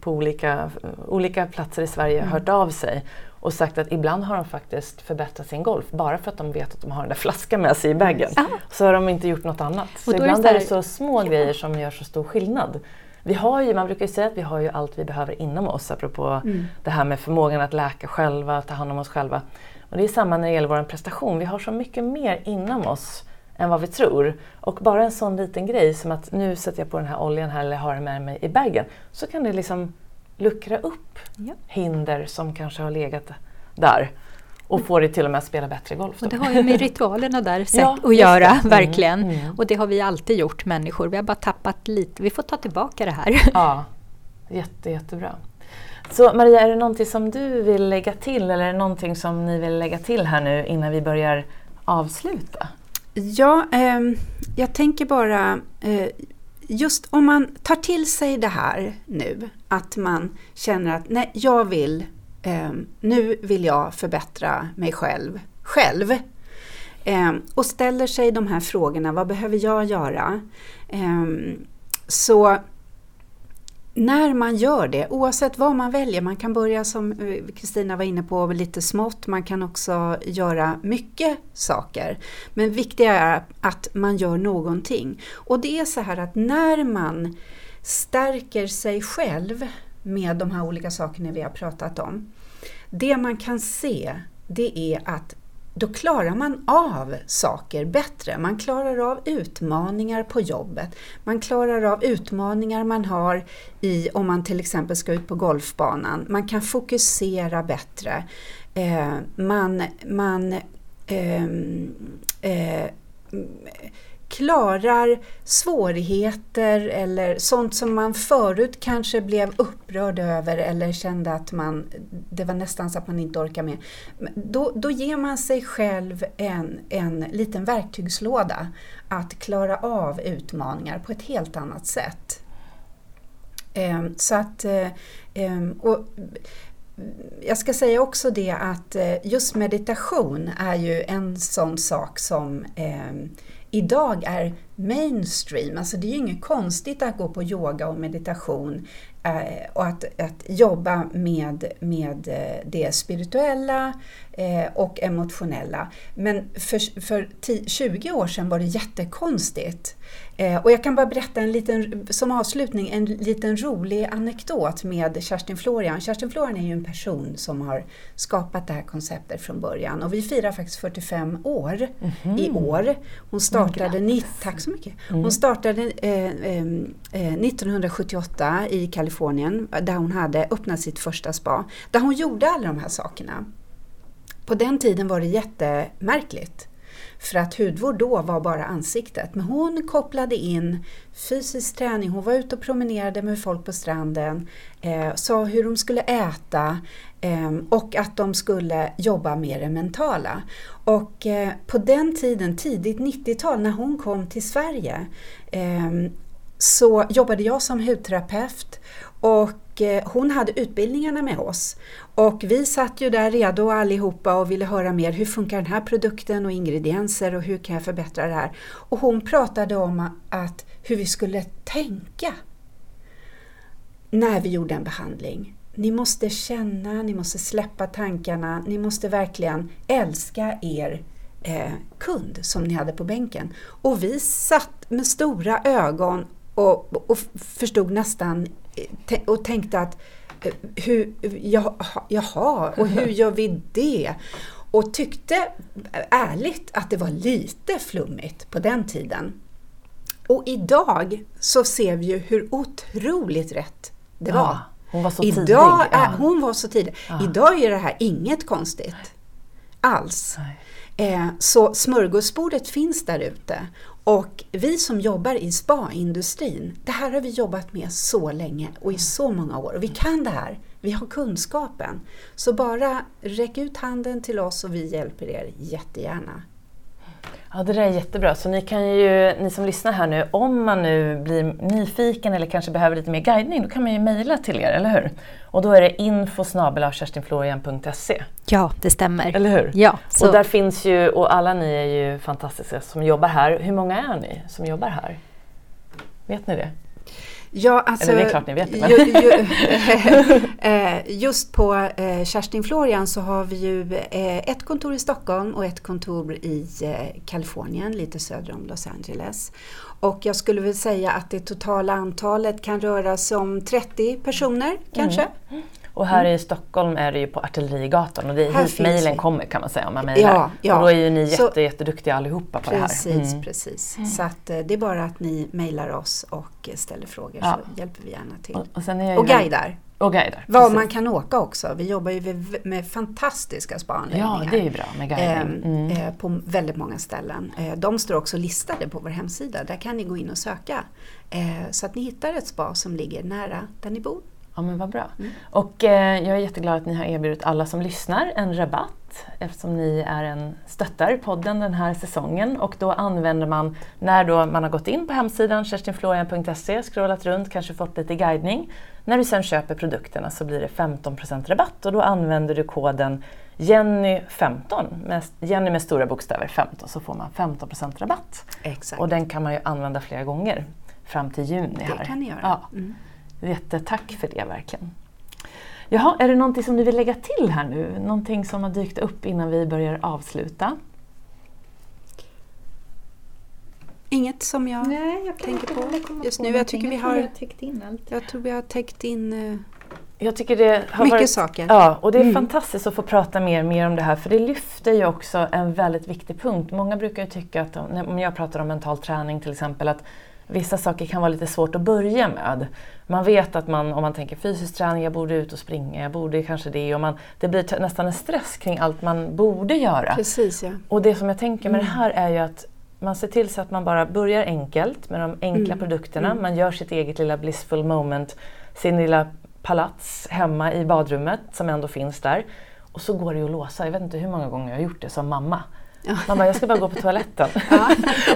på olika, olika platser i Sverige mm. hört av sig och sagt att ibland har de faktiskt förbättrat sin golf bara för att de vet att de har den där flaskan med sig i bagen. Mm. Så har de inte gjort något annat. Så ibland är det så små ja. grejer som gör så stor skillnad. Vi har ju, man brukar ju säga att vi har ju allt vi behöver inom oss apropå mm. det här med förmågan att läka själva, ta hand om oss själva. Och det är samma när det gäller vår prestation. Vi har så mycket mer inom oss än vad vi tror. Och bara en sån liten grej som att nu sätter jag på den här oljan här eller har den med mig i bagen. Så kan det liksom luckra upp ja. hinder som kanske har legat där och få dig till och med att spela bättre golf. Och det har ju med ritualerna där sätt ja, att göra, mm, verkligen. Mm. Och det har vi alltid gjort människor. Vi har bara tappat lite. Vi får ta tillbaka det här. Ja, jätte, jättebra. Så Maria, är det någonting som du vill lägga till eller är det någonting som ni vill lägga till här nu innan vi börjar avsluta? Ja, eh, jag tänker bara eh, just om man tar till sig det här nu, att man känner att nej, jag vill eh, nu vill jag förbättra mig själv, själv. Eh, och ställer sig de här frågorna, vad behöver jag göra? Eh, så när man gör det, oavsett vad man väljer, man kan börja som eh, Kristina var inne på lite smått, man kan också göra mycket saker. Men viktigt är att man gör någonting. Och det är så här att när man stärker sig själv med de här olika sakerna vi har pratat om. Det man kan se det är att då klarar man av saker bättre. Man klarar av utmaningar på jobbet. Man klarar av utmaningar man har i om man till exempel ska ut på golfbanan. Man kan fokusera bättre. Eh, man man ehm, eh, eh, klarar svårigheter eller sånt som man förut kanske blev upprörd över eller kände att man, det var nästan så att man inte orkar med. Då, då ger man sig själv en, en liten verktygslåda att klara av utmaningar på ett helt annat sätt. Ehm, så att, eh, ehm, och jag ska säga också det att eh, just meditation är ju en sån sak som ehm, idag är mainstream. Alltså det är ju inget konstigt att gå på yoga och meditation eh, och att, att jobba med, med eh, det spirituella eh, och emotionella. Men för, för 20 år sedan var det jättekonstigt. Eh, och jag kan bara berätta en liten, som avslutning en liten rolig anekdot med Kerstin Florian. Kerstin Florian är ju en person som har skapat det här konceptet från början och vi firar faktiskt 45 år mm -hmm. i år. Hon startade, ni, tack så mycket. Mm. Hon startade eh, eh, 1978 eh, i Kalifornien där hon hade öppnat sitt första spa. Där hon gjorde alla de här sakerna. På den tiden var det jättemärkligt. För att hudvård då var bara ansiktet. Men hon kopplade in fysisk träning, hon var ute och promenerade med folk på stranden, eh, sa hur de skulle äta eh, och att de skulle jobba med det mentala. Och eh, på den tiden, tidigt 90-tal, när hon kom till Sverige eh, så jobbade jag som hudterapeut och eh, hon hade utbildningarna med oss. Och vi satt ju där redo allihopa och ville höra mer. Hur funkar den här produkten och ingredienser och hur kan jag förbättra det här? Och hon pratade om att hur vi skulle tänka när vi gjorde en behandling. Ni måste känna, ni måste släppa tankarna, ni måste verkligen älska er eh, kund som ni hade på bänken. Och vi satt med stora ögon och, och förstod nästan och tänkte att eh, hur, jaha, och hur gör vi det? Och tyckte ärligt att det var lite flummigt på den tiden. Och idag så ser vi ju hur otroligt rätt det ja, var. Hon var så idag tidig. Är, Hon var så tidig. Ja. Idag är det här inget konstigt alls. Eh, så smörgåsbordet finns där ute och vi som jobbar i spa-industrin, det här har vi jobbat med så länge och i så många år. Och vi kan det här, vi har kunskapen. Så bara räck ut handen till oss och vi hjälper er jättegärna. Ja, det där är jättebra. Så ni kan ju, ni som lyssnar här nu, om man nu blir nyfiken eller kanske behöver lite mer guidning, då kan man ju mejla till er, eller hur? Och då är det info kerstinflorian.se. Ja, det stämmer. Eller hur? Ja. Så. Och där finns ju, och alla ni är ju fantastiska som jobbar här. Hur många är ni som jobbar här? Vet ni det? Ja, alltså, Eller det är klart ni vet det. Ju, ju, eh, just på eh, Kerstin Florian så har vi ju eh, ett kontor i Stockholm och ett kontor i Kalifornien, lite söder om Los Angeles. Och jag skulle väl säga att det totala antalet kan röra sig om 30 personer kanske. Mm. Och här mm. i Stockholm är det ju på Artillerigatan och det är här hit mejlen kommer kan man säga om man mejlar. Ja, ja. Och då är ju ni jätte, så, jätteduktiga allihopa på precis, det här. Mm. Precis, Så att, eh, det är bara att ni mejlar oss och ställer frågor ja. så hjälper vi gärna till. Och, och, och guidar. Och guidar. Var man kan åka också. Vi jobbar ju med fantastiska spaanläggningar. Ja, det är bra med guidning. Ehm, mm. Eh, på väldigt många ställen. Eh, de står också listade på vår hemsida. Där kan ni gå in och söka. Så att ni hittar ett spa som ligger nära där ni bor. Ja men vad bra. Mm. Och eh, jag är jätteglad att ni har erbjudit alla som lyssnar en rabatt eftersom ni är en stöttar podden den här säsongen och då använder man, när då man har gått in på hemsidan kerstinflorian.se, scrollat runt, kanske fått lite guidning. När du sen köper produkterna så blir det 15% rabatt och då använder du koden Jenny15, med, Jenny med stora bokstäver 15, så får man 15% rabatt. Exakt. Och den kan man ju använda flera gånger fram till juni. Här. Det kan ni göra. Ja. Mm. Jättetack för det verkligen. Jaha, är det någonting som ni vill lägga till här nu? Någonting som har dykt upp innan vi börjar avsluta? Inget som jag, Nej, jag tänker på just på nu. Jag tycker vi har, jag täckt in allt. Jag tror vi har täckt in uh, jag tycker det har mycket varit, saker. Ja, och det är mm. fantastiskt att få prata mer, mer om det här för det lyfter ju också en väldigt viktig punkt. Många brukar ju tycka att, om jag pratar om mental träning till exempel, att vissa saker kan vara lite svårt att börja med. Man vet att man, om man tänker fysisk träning, jag borde ut och springa, jag borde kanske det. Och man, det blir nästan en stress kring allt man borde göra. Precis, ja. Och det som jag tänker med mm. det här är ju att man ser till så att man bara börjar enkelt med de enkla mm. produkterna. Mm. Man gör sitt eget lilla blissful moment, sin lilla palats hemma i badrummet som ändå finns där. Och så går det ju att låsa. Jag vet inte hur många gånger jag har gjort det som mamma. Man bara, jag ska bara gå på toaletten. Ja.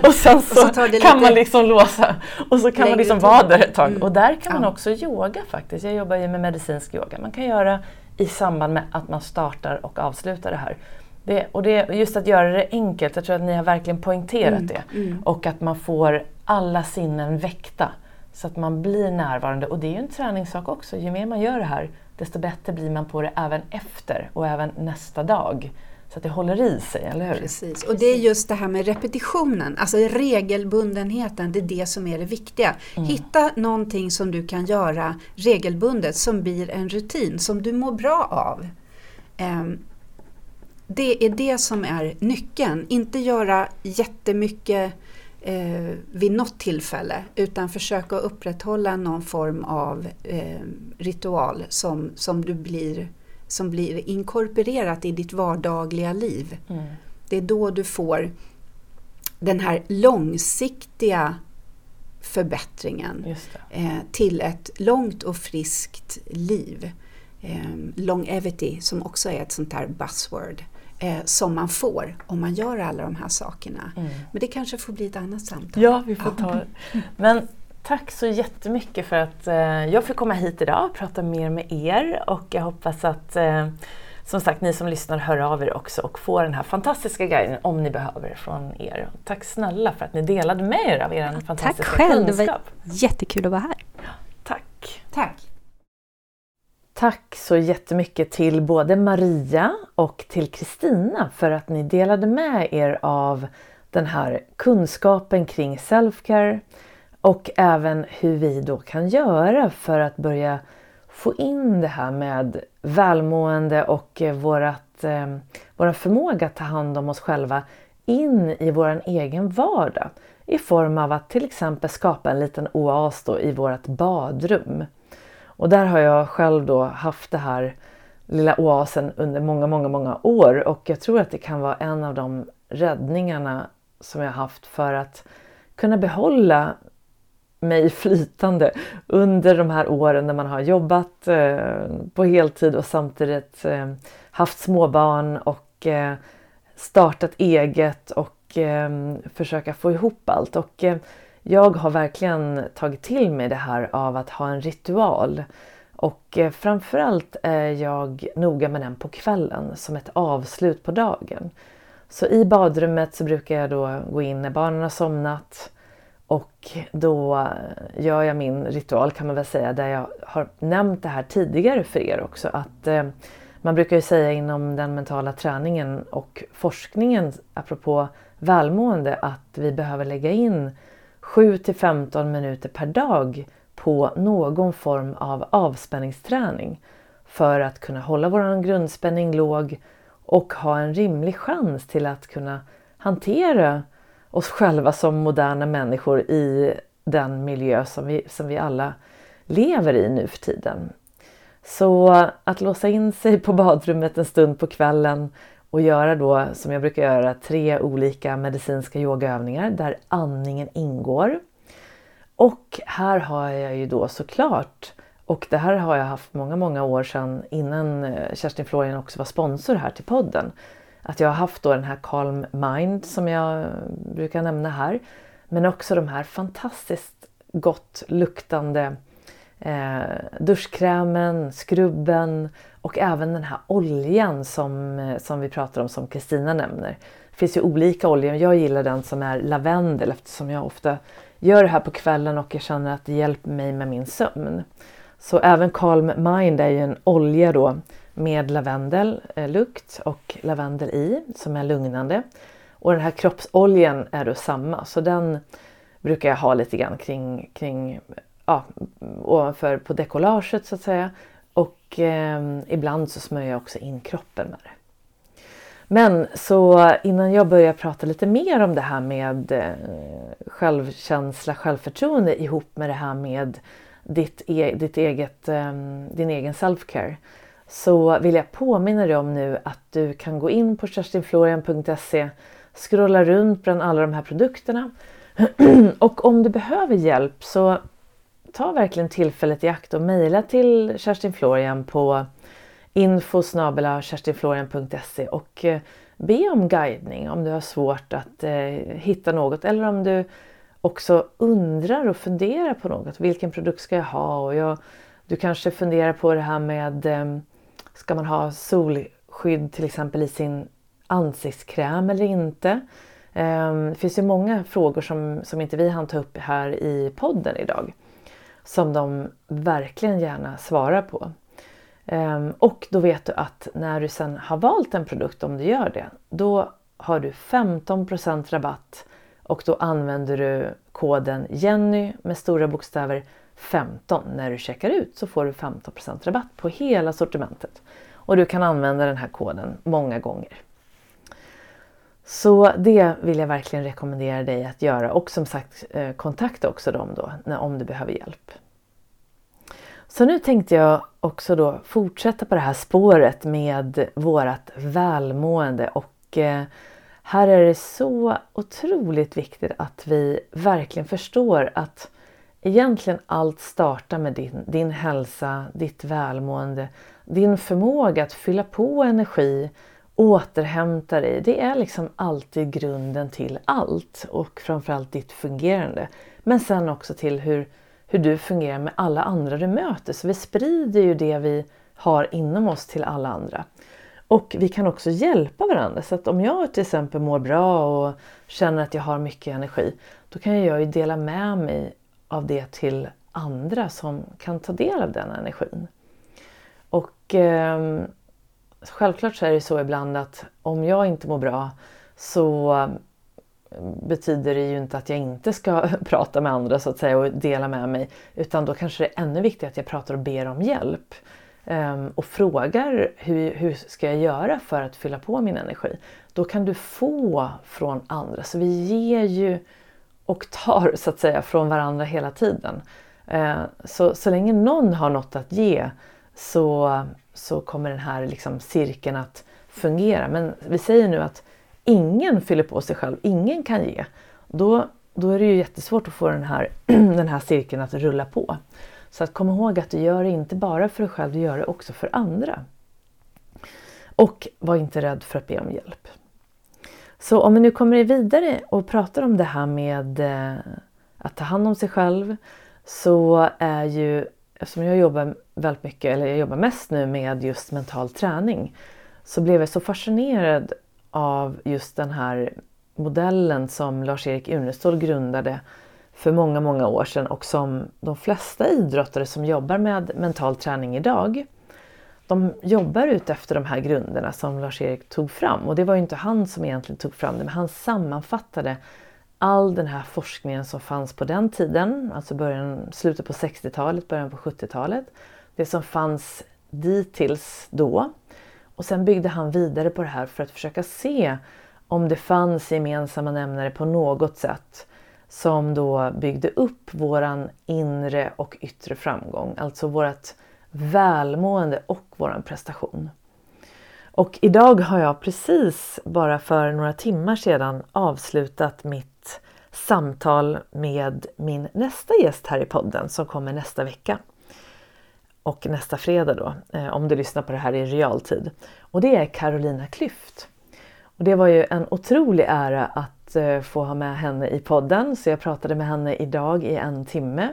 och sen så, och så kan lite... man liksom låsa. Och så kan man liksom vara där ett tag. Mm. Och där kan man också yoga faktiskt. Jag jobbar ju med medicinsk yoga. Man kan göra i samband med att man startar och avslutar det här. Det, och det, just att göra det enkelt, jag tror att ni har verkligen poängterat mm. det. Mm. Och att man får alla sinnen väckta. Så att man blir närvarande. Och det är ju en träningssak också. Ju mer man gör det här, desto bättre blir man på det även efter och även nästa dag. Så att det håller i sig, eller hur? Precis, och det är just det här med repetitionen, alltså regelbundenheten, det är det som är det viktiga. Mm. Hitta någonting som du kan göra regelbundet som blir en rutin, som du mår bra av. Um, det är det som är nyckeln, inte göra jättemycket eh, vid något tillfälle utan försöka upprätthålla någon form av eh, ritual som, som du blir som blir inkorporerat i ditt vardagliga liv. Mm. Det är då du får den här långsiktiga förbättringen eh, till ett långt och friskt liv. Eh, longevity som också är ett sånt här buzzword eh, som man får om man gör alla de här sakerna. Mm. Men det kanske får bli ett annat samtal. Ja, vi får ta Men Tack så jättemycket för att eh, jag fick komma hit idag och prata mer med er och jag hoppas att eh, som sagt ni som lyssnar hör av er också och får den här fantastiska guiden om ni behöver från er. Tack snälla för att ni delade med er av er ja, fantastiska tack själv. kunskap. Det var jättekul att vara här. Tack. Tack. Tack så jättemycket till både Maria och till Kristina för att ni delade med er av den här kunskapen kring selfcare och även hur vi då kan göra för att börja få in det här med välmående och eh, vårat, eh, vår förmåga att ta hand om oss själva in i vår egen vardag i form av att till exempel skapa en liten oas då i vårt badrum. Och där har jag själv då haft det här lilla oasen under många, många, många år och jag tror att det kan vara en av de räddningarna som jag haft för att kunna behålla mig flytande under de här åren när man har jobbat eh, på heltid och samtidigt eh, haft småbarn och eh, startat eget och försöka få ihop allt. Och jag har verkligen tagit till mig det här av att ha en ritual. Och framförallt är jag noga med den på kvällen som ett avslut på dagen. Så i badrummet så brukar jag då gå in när barnen har somnat och då gör jag min ritual kan man väl säga där jag har nämnt det här tidigare för er också att eh, man brukar ju säga inom den mentala träningen och forskningen apropå välmående att vi behöver lägga in 7 till 15 minuter per dag på någon form av avspänningsträning för att kunna hålla vår grundspänning låg och ha en rimlig chans till att kunna hantera oss själva som moderna människor i den miljö som vi, som vi alla lever i nu för tiden. Så att låsa in sig på badrummet en stund på kvällen och göra då som jag brukar göra tre olika medicinska yogaövningar där andningen ingår. Och här har jag ju då såklart Och det här har jag haft många, många år sedan innan eh, Kerstin Florian också var sponsor här till podden. Att jag har haft då den här Calm Mind som jag brukar nämna här. Men också de här fantastiskt gott luktande eh, duschkrämen, skrubben och även den här oljan som, eh, som vi pratar om som Kristina nämner. Det finns ju olika oljor. Jag gillar den som är lavendel eftersom jag ofta gör det här på kvällen och jag känner att det hjälper mig med min sömn. Så även Calm Mind är ju en olja då med lavendellukt eh, och lavendel i som är lugnande. Och den här kroppsoljan är då samma så den brukar jag ha lite grann kring, kring ja, ovanför på dekollaget så att säga. Och eh, ibland så smörjer jag också in kroppen med det. Men så innan jag börjar prata lite mer om det här med eh, självkänsla, självförtroende ihop med det här med ditt, e ditt eget, eh, din egen self-care så vill jag påminna dig om nu att du kan gå in på kerstinflorian.se scrolla runt bland alla de här produkterna och om du behöver hjälp så ta verkligen tillfället i akt och mejla till Kerstin Florian på info kerstinflorian.se och eh, be om guidning om du har svårt att eh, hitta något eller om du också undrar och funderar på något. Vilken produkt ska jag ha? Och jag, du kanske funderar på det här med eh, Ska man ha solskydd till exempel i sin ansiktskräm eller inte? Ehm, det finns ju många frågor som, som inte vi hann ta upp här i podden idag som de verkligen gärna svarar på. Ehm, och då vet du att när du sen har valt en produkt, om du gör det, då har du 15% rabatt och då använder du koden Jenny med stora bokstäver 15 när du checkar ut så får du 15% rabatt på hela sortimentet. Och du kan använda den här koden många gånger. Så det vill jag verkligen rekommendera dig att göra och som sagt eh, kontakta också dem då om du behöver hjälp. Så nu tänkte jag också då fortsätta på det här spåret med vårat välmående och eh, här är det så otroligt viktigt att vi verkligen förstår att egentligen allt startar med din, din hälsa, ditt välmående, din förmåga att fylla på energi, återhämta dig. Det är liksom alltid grunden till allt och framförallt ditt fungerande. Men sen också till hur hur du fungerar med alla andra du möter. Så vi sprider ju det vi har inom oss till alla andra. Och vi kan också hjälpa varandra. Så att om jag till exempel mår bra och känner att jag har mycket energi, då kan jag ju dela med mig av det till andra som kan ta del av den energin. Och eh, självklart så är det så ibland att om jag inte mår bra så ehm, betyder det ju inte att jag inte ska prata med andra så att säga och dela med mig. Utan då kanske det är ännu viktigare att jag pratar och ber om hjälp. Um, och frågar hur, hur ska jag göra för att fylla på min energi. Då kan du få från andra. Så vi ger ju och tar så att säga från varandra hela tiden. Eh, så, så länge någon har något att ge så, så kommer den här liksom cirkeln att fungera. Men vi säger nu att ingen fyller på sig själv, ingen kan ge, då, då är det ju jättesvårt att få den här, den här cirkeln att rulla på. Så att kom ihåg att du gör det inte bara för dig själv, du gör det också för andra. Och var inte rädd för att be om hjälp. Så om vi nu kommer vidare och pratar om det här med eh, att ta hand om sig själv så är ju, eftersom jag jobbar väldigt mycket, eller jag jobbar mest nu med just mental träning, så blev jag så fascinerad av just den här modellen som Lars-Erik Unestål grundade för många, många år sedan och som de flesta idrottare som jobbar med mental träning idag de jobbar ut efter de här grunderna som Lars-Erik tog fram. Och det var ju inte han som egentligen tog fram det, men han sammanfattade all den här forskningen som fanns på den tiden, alltså början, slutet på 60-talet, början på 70-talet. Det som fanns dittills då och sen byggde han vidare på det här för att försöka se om det fanns gemensamma nämnare på något sätt som då byggde upp våran inre och yttre framgång, alltså vårt välmående och vår prestation. Och idag har jag precis bara för några timmar sedan avslutat mitt samtal med min nästa gäst här i podden som kommer nästa vecka. och nästa fredag då, eh, om du lyssnar på det här i realtid. Och det är Carolina Klüft. Och det var ju en otrolig ära att eh, få ha med henne i podden så jag pratade med henne idag i en timme.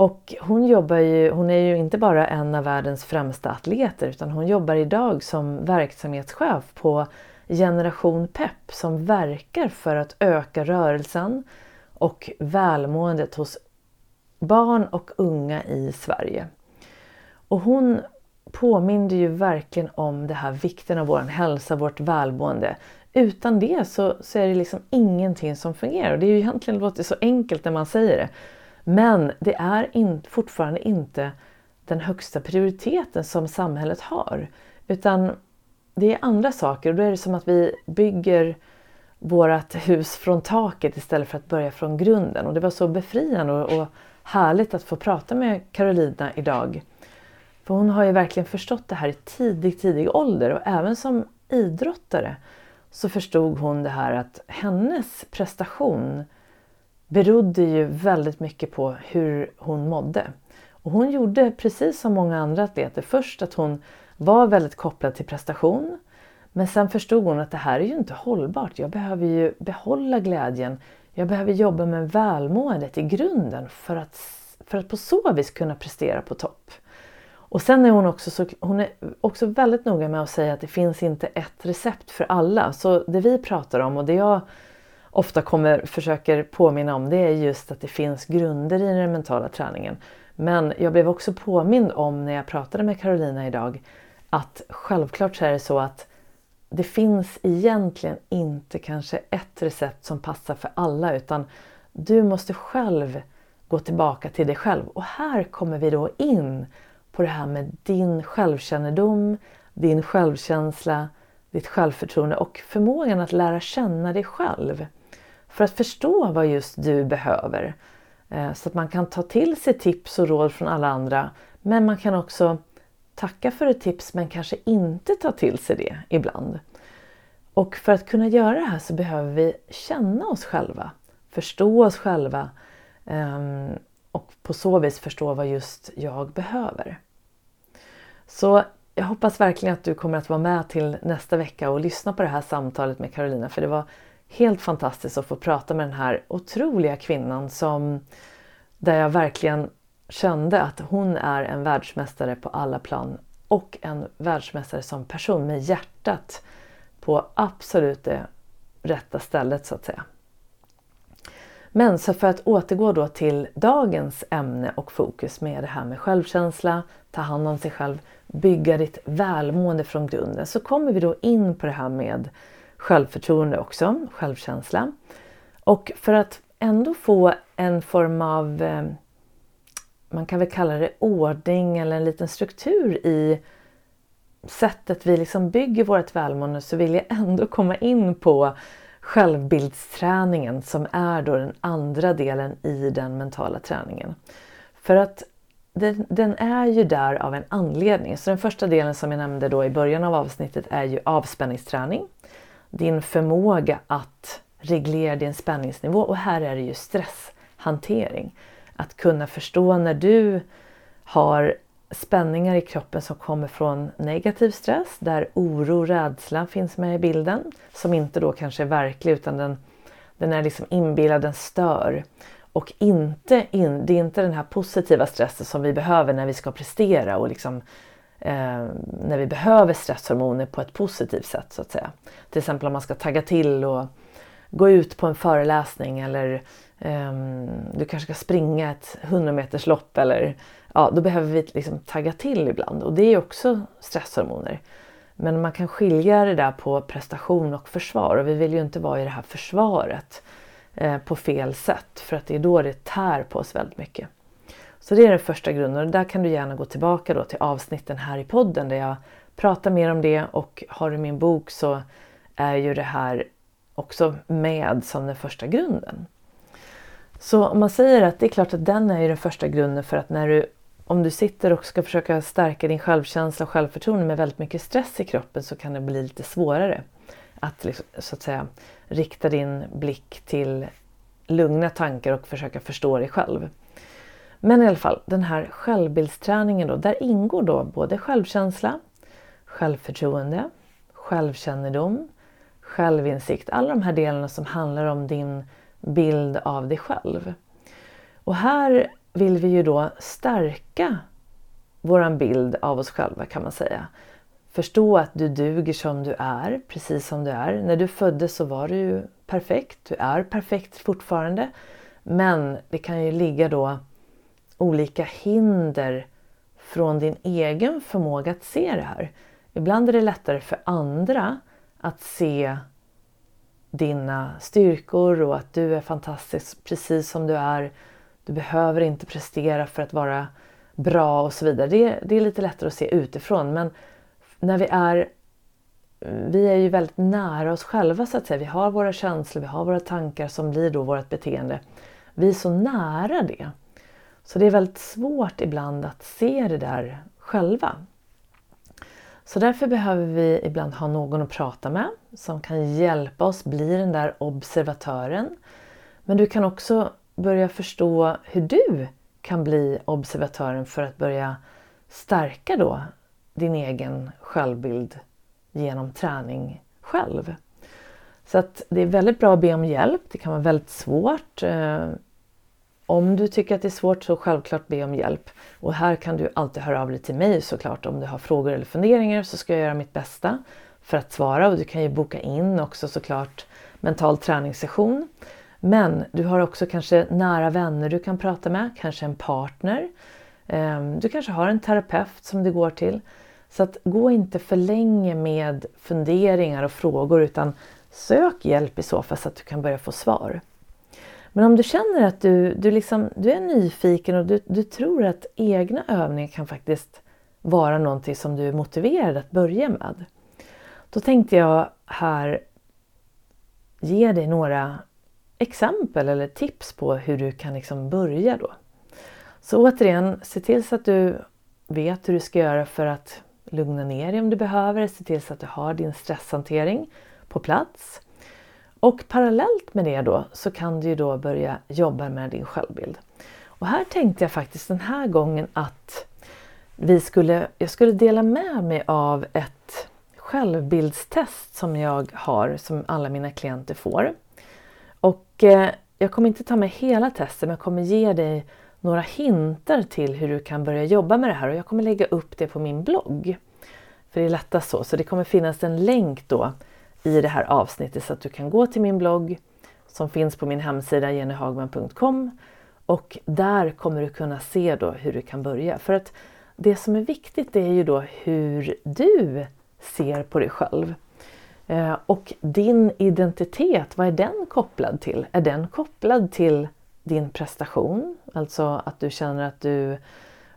Och hon, jobbar ju, hon är ju inte bara en av världens främsta atleter utan hon jobbar idag som verksamhetschef på Generation Pep som verkar för att öka rörelsen och välmåendet hos barn och unga i Sverige. Och hon påminner ju verkligen om det här vikten av vår hälsa, vårt välmående. Utan det så, så är det liksom ingenting som fungerar. Och det är ju egentligen låter så enkelt när man säger det. Men det är in, fortfarande inte den högsta prioriteten som samhället har. Utan det är andra saker och då är det som att vi bygger vårt hus från taket istället för att börja från grunden. Och det var så befriande och, och härligt att få prata med Carolina idag. För hon har ju verkligen förstått det här i tidig, tidig ålder och även som idrottare så förstod hon det här att hennes prestation berodde ju väldigt mycket på hur hon mådde. Och hon gjorde precis som många andra atleter. Först att hon var väldigt kopplad till prestation. Men sen förstod hon att det här är ju inte hållbart. Jag behöver ju behålla glädjen. Jag behöver jobba med välmåendet i grunden för att, för att på så vis kunna prestera på topp. Och sen är hon också, så, hon är också väldigt noga med att säga att det finns inte ett recept för alla. Så det vi pratar om och det jag ofta kommer, försöker påminna om det är just att det finns grunder i den mentala träningen. Men jag blev också påmind om när jag pratade med Carolina idag att självklart så är det så att det finns egentligen inte kanske ett recept som passar för alla utan du måste själv gå tillbaka till dig själv. Och här kommer vi då in på det här med din självkännedom, din självkänsla, ditt självförtroende och förmågan att lära känna dig själv. För att förstå vad just du behöver. Eh, så att man kan ta till sig tips och råd från alla andra. Men man kan också tacka för ett tips men kanske inte ta till sig det ibland. Och för att kunna göra det här så behöver vi känna oss själva, förstå oss själva ehm, och på så vis förstå vad just jag behöver. Så jag hoppas verkligen att du kommer att vara med till nästa vecka och lyssna på det här samtalet med Carolina för det var helt fantastiskt att få prata med den här otroliga kvinnan som där jag verkligen kände att hon är en världsmästare på alla plan och en världsmästare som person med hjärtat på absolut det rätta stället så att säga. Men så för att återgå då till dagens ämne och fokus med det här med självkänsla, ta hand om sig själv, bygga ditt välmående från grunden så kommer vi då in på det här med självförtroende också, självkänsla. Och för att ändå få en form av, eh, man kan väl kalla det ordning eller en liten struktur i sättet vi liksom bygger vårt välmående så vill jag ändå komma in på självbildsträningen som är då den andra delen i den mentala träningen. För att den, den, är ju där av en anledning. Så den första delen som jag nämnde då i början av avsnittet är ju avspänningsträning. Din förmåga att reglera din spänningsnivå och här är det ju stresshantering. Att kunna förstå när du har spänningar i kroppen som kommer från negativ stress där oro och rädsla finns med i bilden som inte då kanske är verklig utan den, den är liksom inbillad, den stör. Och inte in, det är inte den här positiva stressen som vi behöver när vi ska prestera och liksom, eh, när vi behöver stresshormoner på ett positivt sätt så att säga. Till exempel om man ska tagga till och gå ut på en föreläsning eller eh, du kanske ska springa ett 100 meters lopp eller ja, då behöver vi liksom tagga till ibland och det är också stresshormoner. Men man kan skilja det där på prestation och försvar och vi vill ju inte vara i det här försvaret eh, på fel sätt för att det är då det tär på oss väldigt mycket. Så det är den första grunden och där kan du gärna gå tillbaka då till avsnitten här i podden där jag pratar mer om det och har du min bok så är ju det här också med som den första grunden. Så om man säger att det är klart att den är ju den första grunden för att när du om du sitter och ska försöka stärka din självkänsla och självförtroende med väldigt mycket stress i kroppen så kan det bli lite svårare att liksom, så att säga rikta din blick till lugna tankar och försöka förstå dig själv. Men i alla fall, den här självbildsträningen då, där ingår då både självkänsla, självförtroende, självkännedom, självinsikt. Alla de här delarna som handlar om din bild av dig själv. Och här vill vi ju då stärka våran bild av oss själva kan man säga. Förstå att du duger som du är, precis som du är. När du föddes så var du ju perfekt, du är perfekt fortfarande. Men det kan ju ligga då olika hinder från din egen förmåga att se det här. Ibland är det lättare för andra att se dina styrkor och att du är fantastisk precis som du är. Du behöver inte prestera för att vara bra och så vidare. Det, det är lite lättare att se utifrån men när vi är vi är ju väldigt nära oss själva så att säga. Vi har våra känslor, vi har våra tankar som blir då vårt beteende. Vi är så nära det. Så det är väldigt svårt ibland att se det där själva. Så därför behöver vi ibland ha någon att prata med som kan hjälpa oss bli den där observatören. Men du kan också börja förstå hur du kan bli observatören för att börja stärka då din egen självbild genom träning själv. Så att det är väldigt bra att be om hjälp. Det kan vara väldigt svårt. Eh, om du tycker att det är svårt så självklart be om hjälp. Och här kan du alltid höra av dig till mig såklart. Om du har frågor eller funderingar så ska jag göra mitt bästa för att svara. Och du kan ju boka in också såklart mental träningssession. Men du har också kanske nära vänner du kan prata med, kanske en partner. Ehm, du kanske har en terapeut som du går till. Så att gå inte för länge med funderingar och frågor utan sök hjälp i så fall så att du kan börja få svar. Men om du känner att du, du, liksom, du är nyfiken och du, du tror att egna övningar kan faktiskt vara någonting som du är motiverad att börja med. Då tänkte jag här ge dig några exempel eller tips på hur du kan liksom börja då. Så återigen, se till så att du vet hur du ska göra för att lugna ner dig om du behöver. Se till så att du har din stresshantering på plats. Och parallellt med det då så kan du ju då börja jobba med din självbild. Och här tänkte jag faktiskt den här gången att vi skulle, jag skulle dela med mig av ett självbildstest som jag har, som alla mina klienter får. Och eh, jag kommer inte ta med hela testet men jag kommer ge dig några hintar till hur du kan börja jobba med det här och jag kommer lägga upp det på min blogg. För det är lättast så, så det kommer finnas en länk då i det här avsnittet så att du kan gå till min blogg som finns på min hemsida jennyhagman.com och där kommer du kunna se då hur du kan börja. För att det som är viktigt är ju då hur du ser på dig själv. Eh, och din identitet, vad är den kopplad till? Är den kopplad till din prestation? Alltså att du känner att du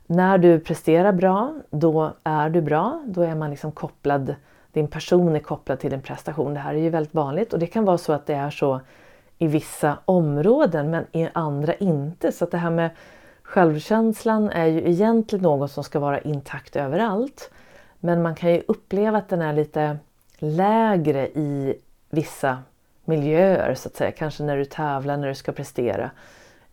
när du presterar bra, då är du bra. Då är man liksom kopplad, din person är kopplad till din prestation. Det här är ju väldigt vanligt och det kan vara så att det är så i vissa områden men i andra inte. Så att det här med självkänslan är ju egentligen något som ska vara intakt överallt. Men man kan ju uppleva att den är lite lägre i vissa miljöer så att säga. Kanske när du tävlar, när du ska prestera.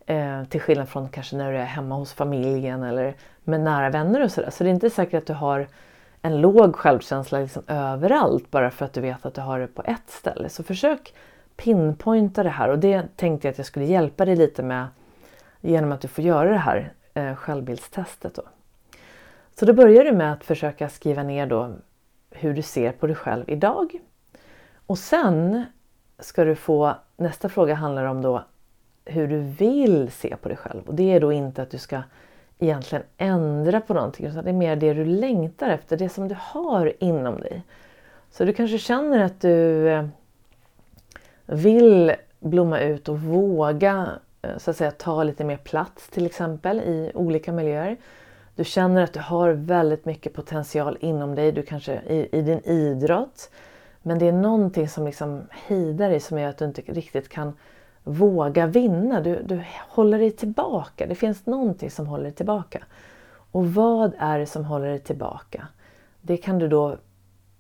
Eh, till skillnad från kanske när du är hemma hos familjen eller med nära vänner och sådär. Så det är inte säkert att du har en låg självkänsla liksom överallt bara för att du vet att du har det på ett ställe. Så försök pinpointa det här och det tänkte jag att jag skulle hjälpa dig lite med genom att du får göra det här eh, självbildstestet. Då. Så då börjar du med att försöka skriva ner då hur du ser på dig själv idag. Och sen ska du få, nästa fråga handlar om då hur du vill se på dig själv. Och det är då inte att du ska egentligen ändra på någonting utan det är mer det du längtar efter, det som du har inom dig. Så du kanske känner att du eh, vill blomma ut och våga eh, så att säga ta lite mer plats till exempel i olika miljöer. Du känner att du har väldigt mycket potential inom dig, du kanske i, i din idrott. Men det är någonting som liksom hejdar dig som gör att du inte riktigt kan våga vinna. Du, du håller dig tillbaka. Det finns någonting som håller dig tillbaka. Och vad är det som håller dig tillbaka? Det kan du då,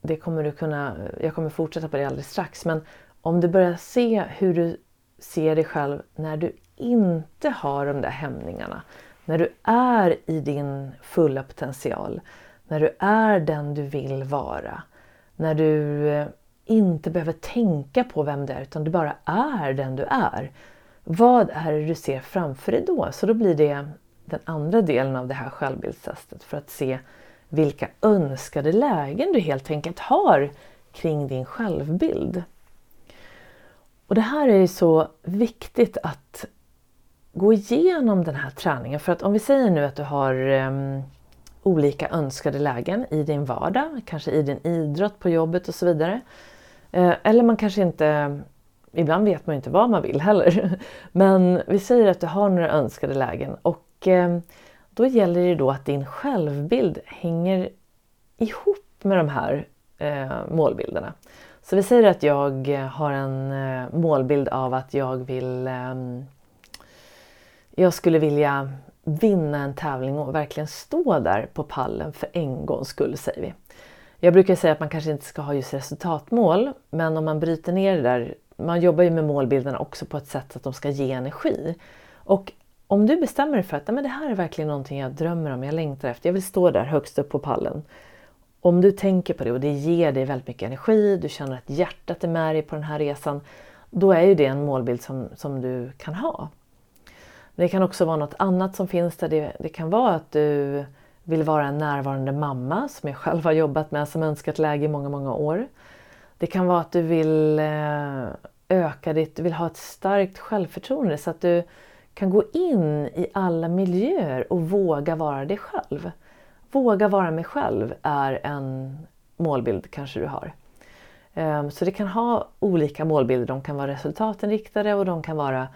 det kommer du kunna, jag kommer fortsätta på det alldeles strax, men om du börjar se hur du ser dig själv när du inte har de där hämningarna, När du är i din fulla potential. När du är den du vill vara. När du eh, inte behöver tänka på vem du är utan du bara är den du är. Vad är det du ser framför dig då? Så då blir det den andra delen av det här självbildstestet för att se vilka önskade lägen du helt enkelt har kring din självbild. Och det här är ju så viktigt att gå igenom den här träningen för att om vi säger nu att du har um, olika önskade lägen i din vardag, kanske i din idrott, på jobbet och så vidare. Eh, eller man kanske inte, ibland vet man inte vad man vill heller. Men vi säger att du har några önskade lägen och eh, då gäller det då att din självbild hänger ihop med de här eh, målbilderna. Så vi säger att jag har en målbild av att jag vill ehm, jag skulle vilja vinna en tävling och verkligen stå där på pallen för en gångs skull säger vi. Jag brukar säga att man kanske inte ska ha just resultatmål men om man bryter ner det där, man jobbar ju med målbilderna också på ett sätt att de ska ge energi. Och om du bestämmer dig för att men det här är verkligen någonting jag drömmer om, jag längtar efter, jag vill stå där högst upp på pallen. Om du tänker på det och det ger dig väldigt mycket energi, du känner att hjärtat är med dig på den här resan, då är ju det en målbild som, som du kan ha. Det kan också vara något annat som finns där. Det, det kan vara att du vill vara en närvarande mamma som jag själv har jobbat med som önskat läge i många, många år. Det kan vara att du vill eh, öka ditt, du vill ha ett starkt självförtroende så att du kan gå in i alla miljöer och våga vara dig själv. Våga vara mig själv är en målbild kanske du har. Ehm, så det kan ha olika målbilder. De kan vara resultatinriktade och de kan vara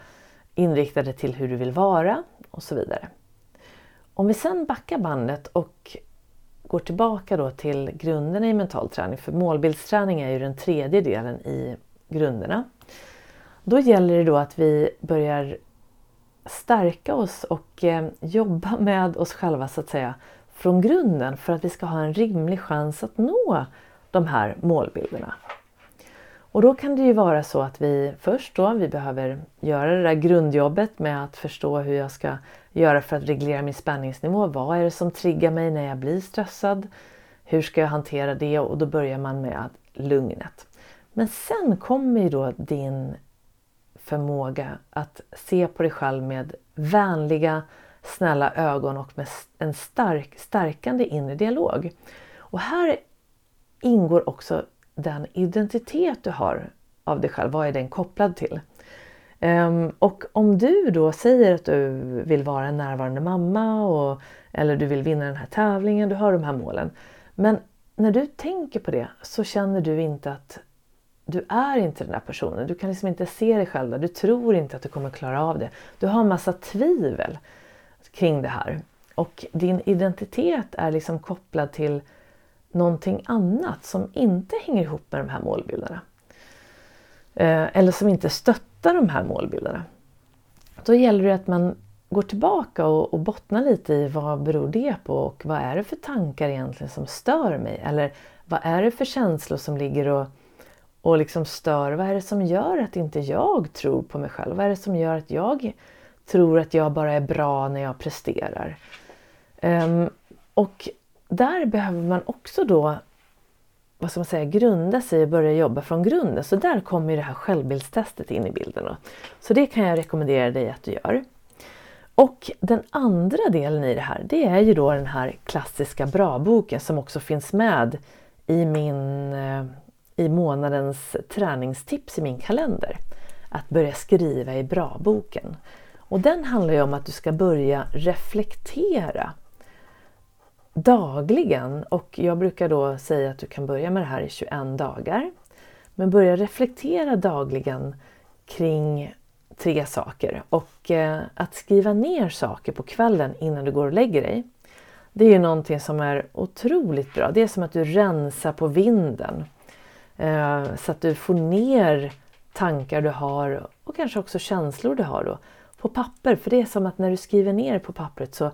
inriktade till hur du vill vara och så vidare. Om vi sen backar bandet och går tillbaka då till grunderna i mental träning, för målbildsträning är ju den tredje delen i grunderna. Då gäller det då att vi börjar stärka oss och eh, jobba med oss själva så att säga från grunden för att vi ska ha en rimlig chans att nå de här målbilderna. Och då kan det ju vara så att vi först då, vi behöver göra det där grundjobbet med att förstå hur jag ska göra för att reglera min spänningsnivå. Vad är det som triggar mig när jag blir stressad? Hur ska jag hantera det? Och då börjar man med lugnet. Men sen kommer ju då din förmåga att se på dig själv med vänliga, snälla ögon och med en stark, stärkande inre dialog. Och här ingår också den identitet du har av dig själv, vad är den kopplad till? Ehm, och om du då säger att du vill vara en närvarande mamma och, eller du vill vinna den här tävlingen, du har de här målen. Men när du tänker på det så känner du inte att du är inte den där personen. Du kan liksom inte se dig själv där. Du tror inte att du kommer klara av det. Du har en massa tvivel kring det här. Och din identitet är liksom kopplad till någonting annat som inte hänger ihop med de här målbilderna. Eh, eller som inte stöttar de här målbilderna. Då gäller det att man går tillbaka och, och bottnar lite i vad beror det på och vad är det för tankar egentligen som stör mig? Eller vad är det för känslor som ligger och, och liksom stör? Vad är det som gör att inte jag tror på mig själv? Vad är det som gör att jag tror att jag bara är bra när jag presterar? Um, och där behöver man också då vad ska man säga, grunda sig och börja jobba från grunden. Så där kommer det här självbildstestet in i bilden. Då. Så det kan jag rekommendera dig att du gör. Och den andra delen i det här, det är ju då den här klassiska bra-boken som också finns med i, min, eh, i månadens träningstips i min kalender. Att börja skriva i bra-boken. Och den handlar ju om att du ska börja reflektera dagligen och jag brukar då säga att du kan börja med det här i 21 dagar. Men börja reflektera dagligen kring tre saker och eh, att skriva ner saker på kvällen innan du går och lägger dig. Det är ju någonting som är otroligt bra. Det är som att du rensar på vinden eh, så att du får ner tankar du har och kanske också känslor du har då på papper. För det är som att när du skriver ner på pappret så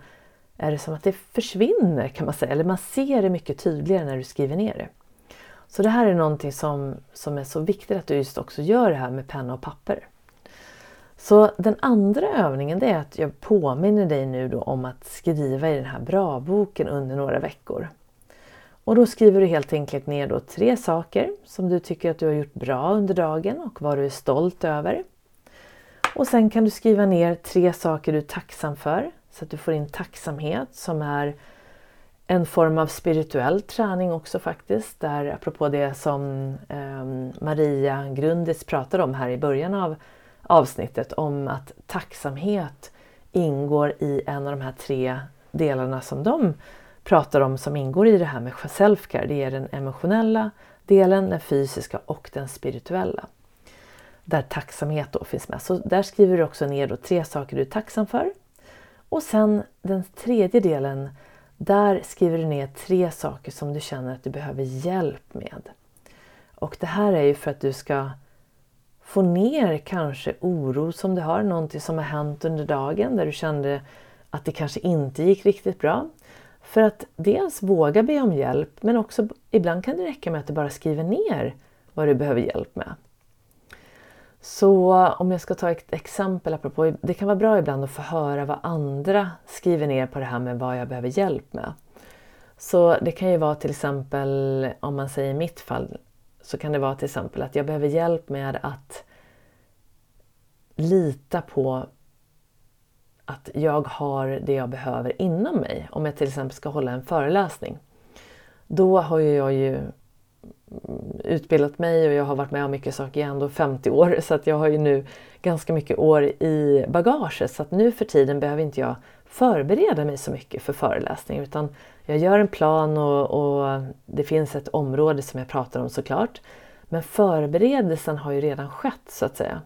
är det som att det försvinner kan man säga, eller man ser det mycket tydligare när du skriver ner det. Så det här är någonting som, som är så viktigt att du just också gör det här med penna och papper. Så den andra övningen det är att jag påminner dig nu då om att skriva i den här bra-boken under några veckor. Och då skriver du helt enkelt ner då tre saker som du tycker att du har gjort bra under dagen och vad du är stolt över. Och sen kan du skriva ner tre saker du är tacksam för så att du får in tacksamhet som är en form av spirituell träning också faktiskt. Där apropå det som eh, Maria Grundis pratade om här i början av avsnittet om att tacksamhet ingår i en av de här tre delarna som de pratar om som ingår i det här med Selfcare. Det är den emotionella delen, den fysiska och den spirituella. Där tacksamhet då finns med. Så där skriver du också ner då tre saker du är tacksam för. Och sen den tredje delen, där skriver du ner tre saker som du känner att du behöver hjälp med. Och det här är ju för att du ska få ner kanske oro som du har, någonting som har hänt under dagen där du kände att det kanske inte gick riktigt bra. För att dels våga be om hjälp men också ibland kan det räcka med att du bara skriver ner vad du behöver hjälp med. Så om jag ska ta ett exempel apropå, det kan vara bra ibland att få höra vad andra skriver ner på det här med vad jag behöver hjälp med. Så det kan ju vara till exempel, om man säger i mitt fall, så kan det vara till exempel att jag behöver hjälp med att lita på att jag har det jag behöver inom mig. Om jag till exempel ska hålla en föreläsning. Då har jag ju utbildat mig och jag har varit med om mycket saker. Jag är ändå 50 år så att jag har ju nu ganska mycket år i bagaget. Så att nu för tiden behöver inte jag förbereda mig så mycket för föreläsning utan jag gör en plan och, och det finns ett område som jag pratar om såklart. Men förberedelsen har ju redan skett så att säga.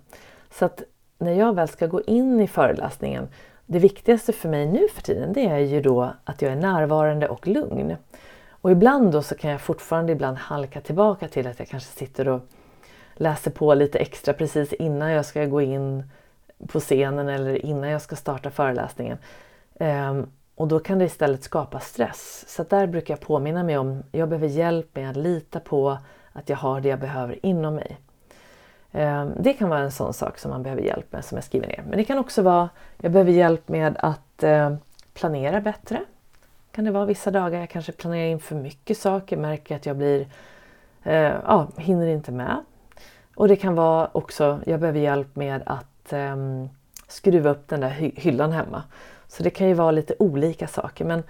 Så att när jag väl ska gå in i föreläsningen, det viktigaste för mig nu för tiden det är ju då att jag är närvarande och lugn. Och ibland då så kan jag fortfarande ibland halka tillbaka till att jag kanske sitter och läser på lite extra precis innan jag ska gå in på scenen eller innan jag ska starta föreläsningen. Um, och då kan det istället skapa stress. Så där brukar jag påminna mig om att jag behöver hjälp med att lita på att jag har det jag behöver inom mig. Um, det kan vara en sån sak som man behöver hjälp med som jag skriver ner. Men det kan också vara jag behöver hjälp med att uh, planera bättre kan det vara vissa dagar jag kanske planerar in för mycket saker, märker att jag blir, eh, ja, hinner inte med. Och det kan vara också, jag behöver hjälp med att eh, skruva upp den där hy hyllan hemma. Så det kan ju vara lite olika saker. Men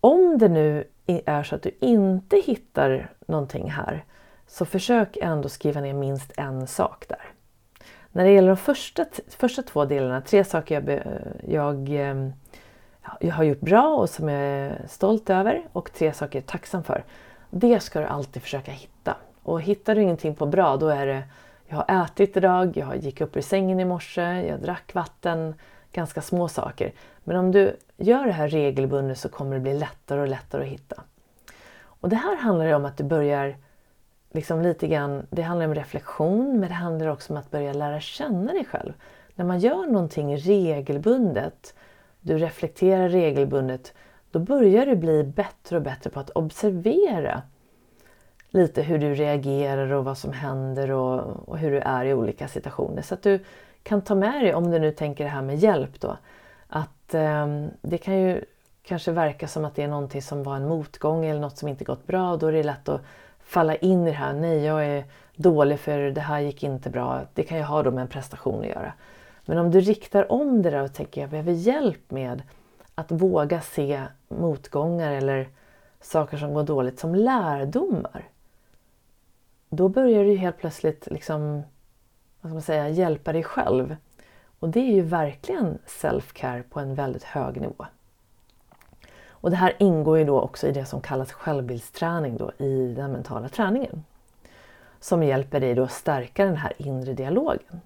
om det nu är så att du inte hittar någonting här så försök ändå skriva ner minst en sak där. När det gäller de första, första två delarna, tre saker jag, jag ehm, jag har gjort bra och som jag är stolt över och tre saker jag är tacksam för. Det ska du alltid försöka hitta. Och hittar du ingenting på bra då är det jag har ätit idag, jag gick upp ur sängen i morse, jag drack vatten, ganska små saker. Men om du gör det här regelbundet så kommer det bli lättare och lättare att hitta. Och det här handlar om att du börjar liksom lite grann, det handlar om reflektion men det handlar också om att börja lära känna dig själv. När man gör någonting regelbundet du reflekterar regelbundet, då börjar du bli bättre och bättre på att observera lite hur du reagerar och vad som händer och, och hur du är i olika situationer. Så att du kan ta med dig, om du nu tänker det här med hjälp då, att eh, det kan ju kanske verka som att det är någonting som var en motgång eller något som inte gått bra och då är det lätt att falla in i det här. Nej, jag är dålig för det här gick inte bra. Det kan ju ha då med en prestation att göra. Men om du riktar om det där och tänker jag behöver hjälp med att våga se motgångar eller saker som går dåligt som lärdomar. Då börjar du helt plötsligt liksom, vad ska man säga, hjälpa dig själv. Och det är ju verkligen self-care på en väldigt hög nivå. Och det här ingår ju då också i det som kallas självbildsträning då, i den mentala träningen. Som hjälper dig då att stärka den här inre dialogen.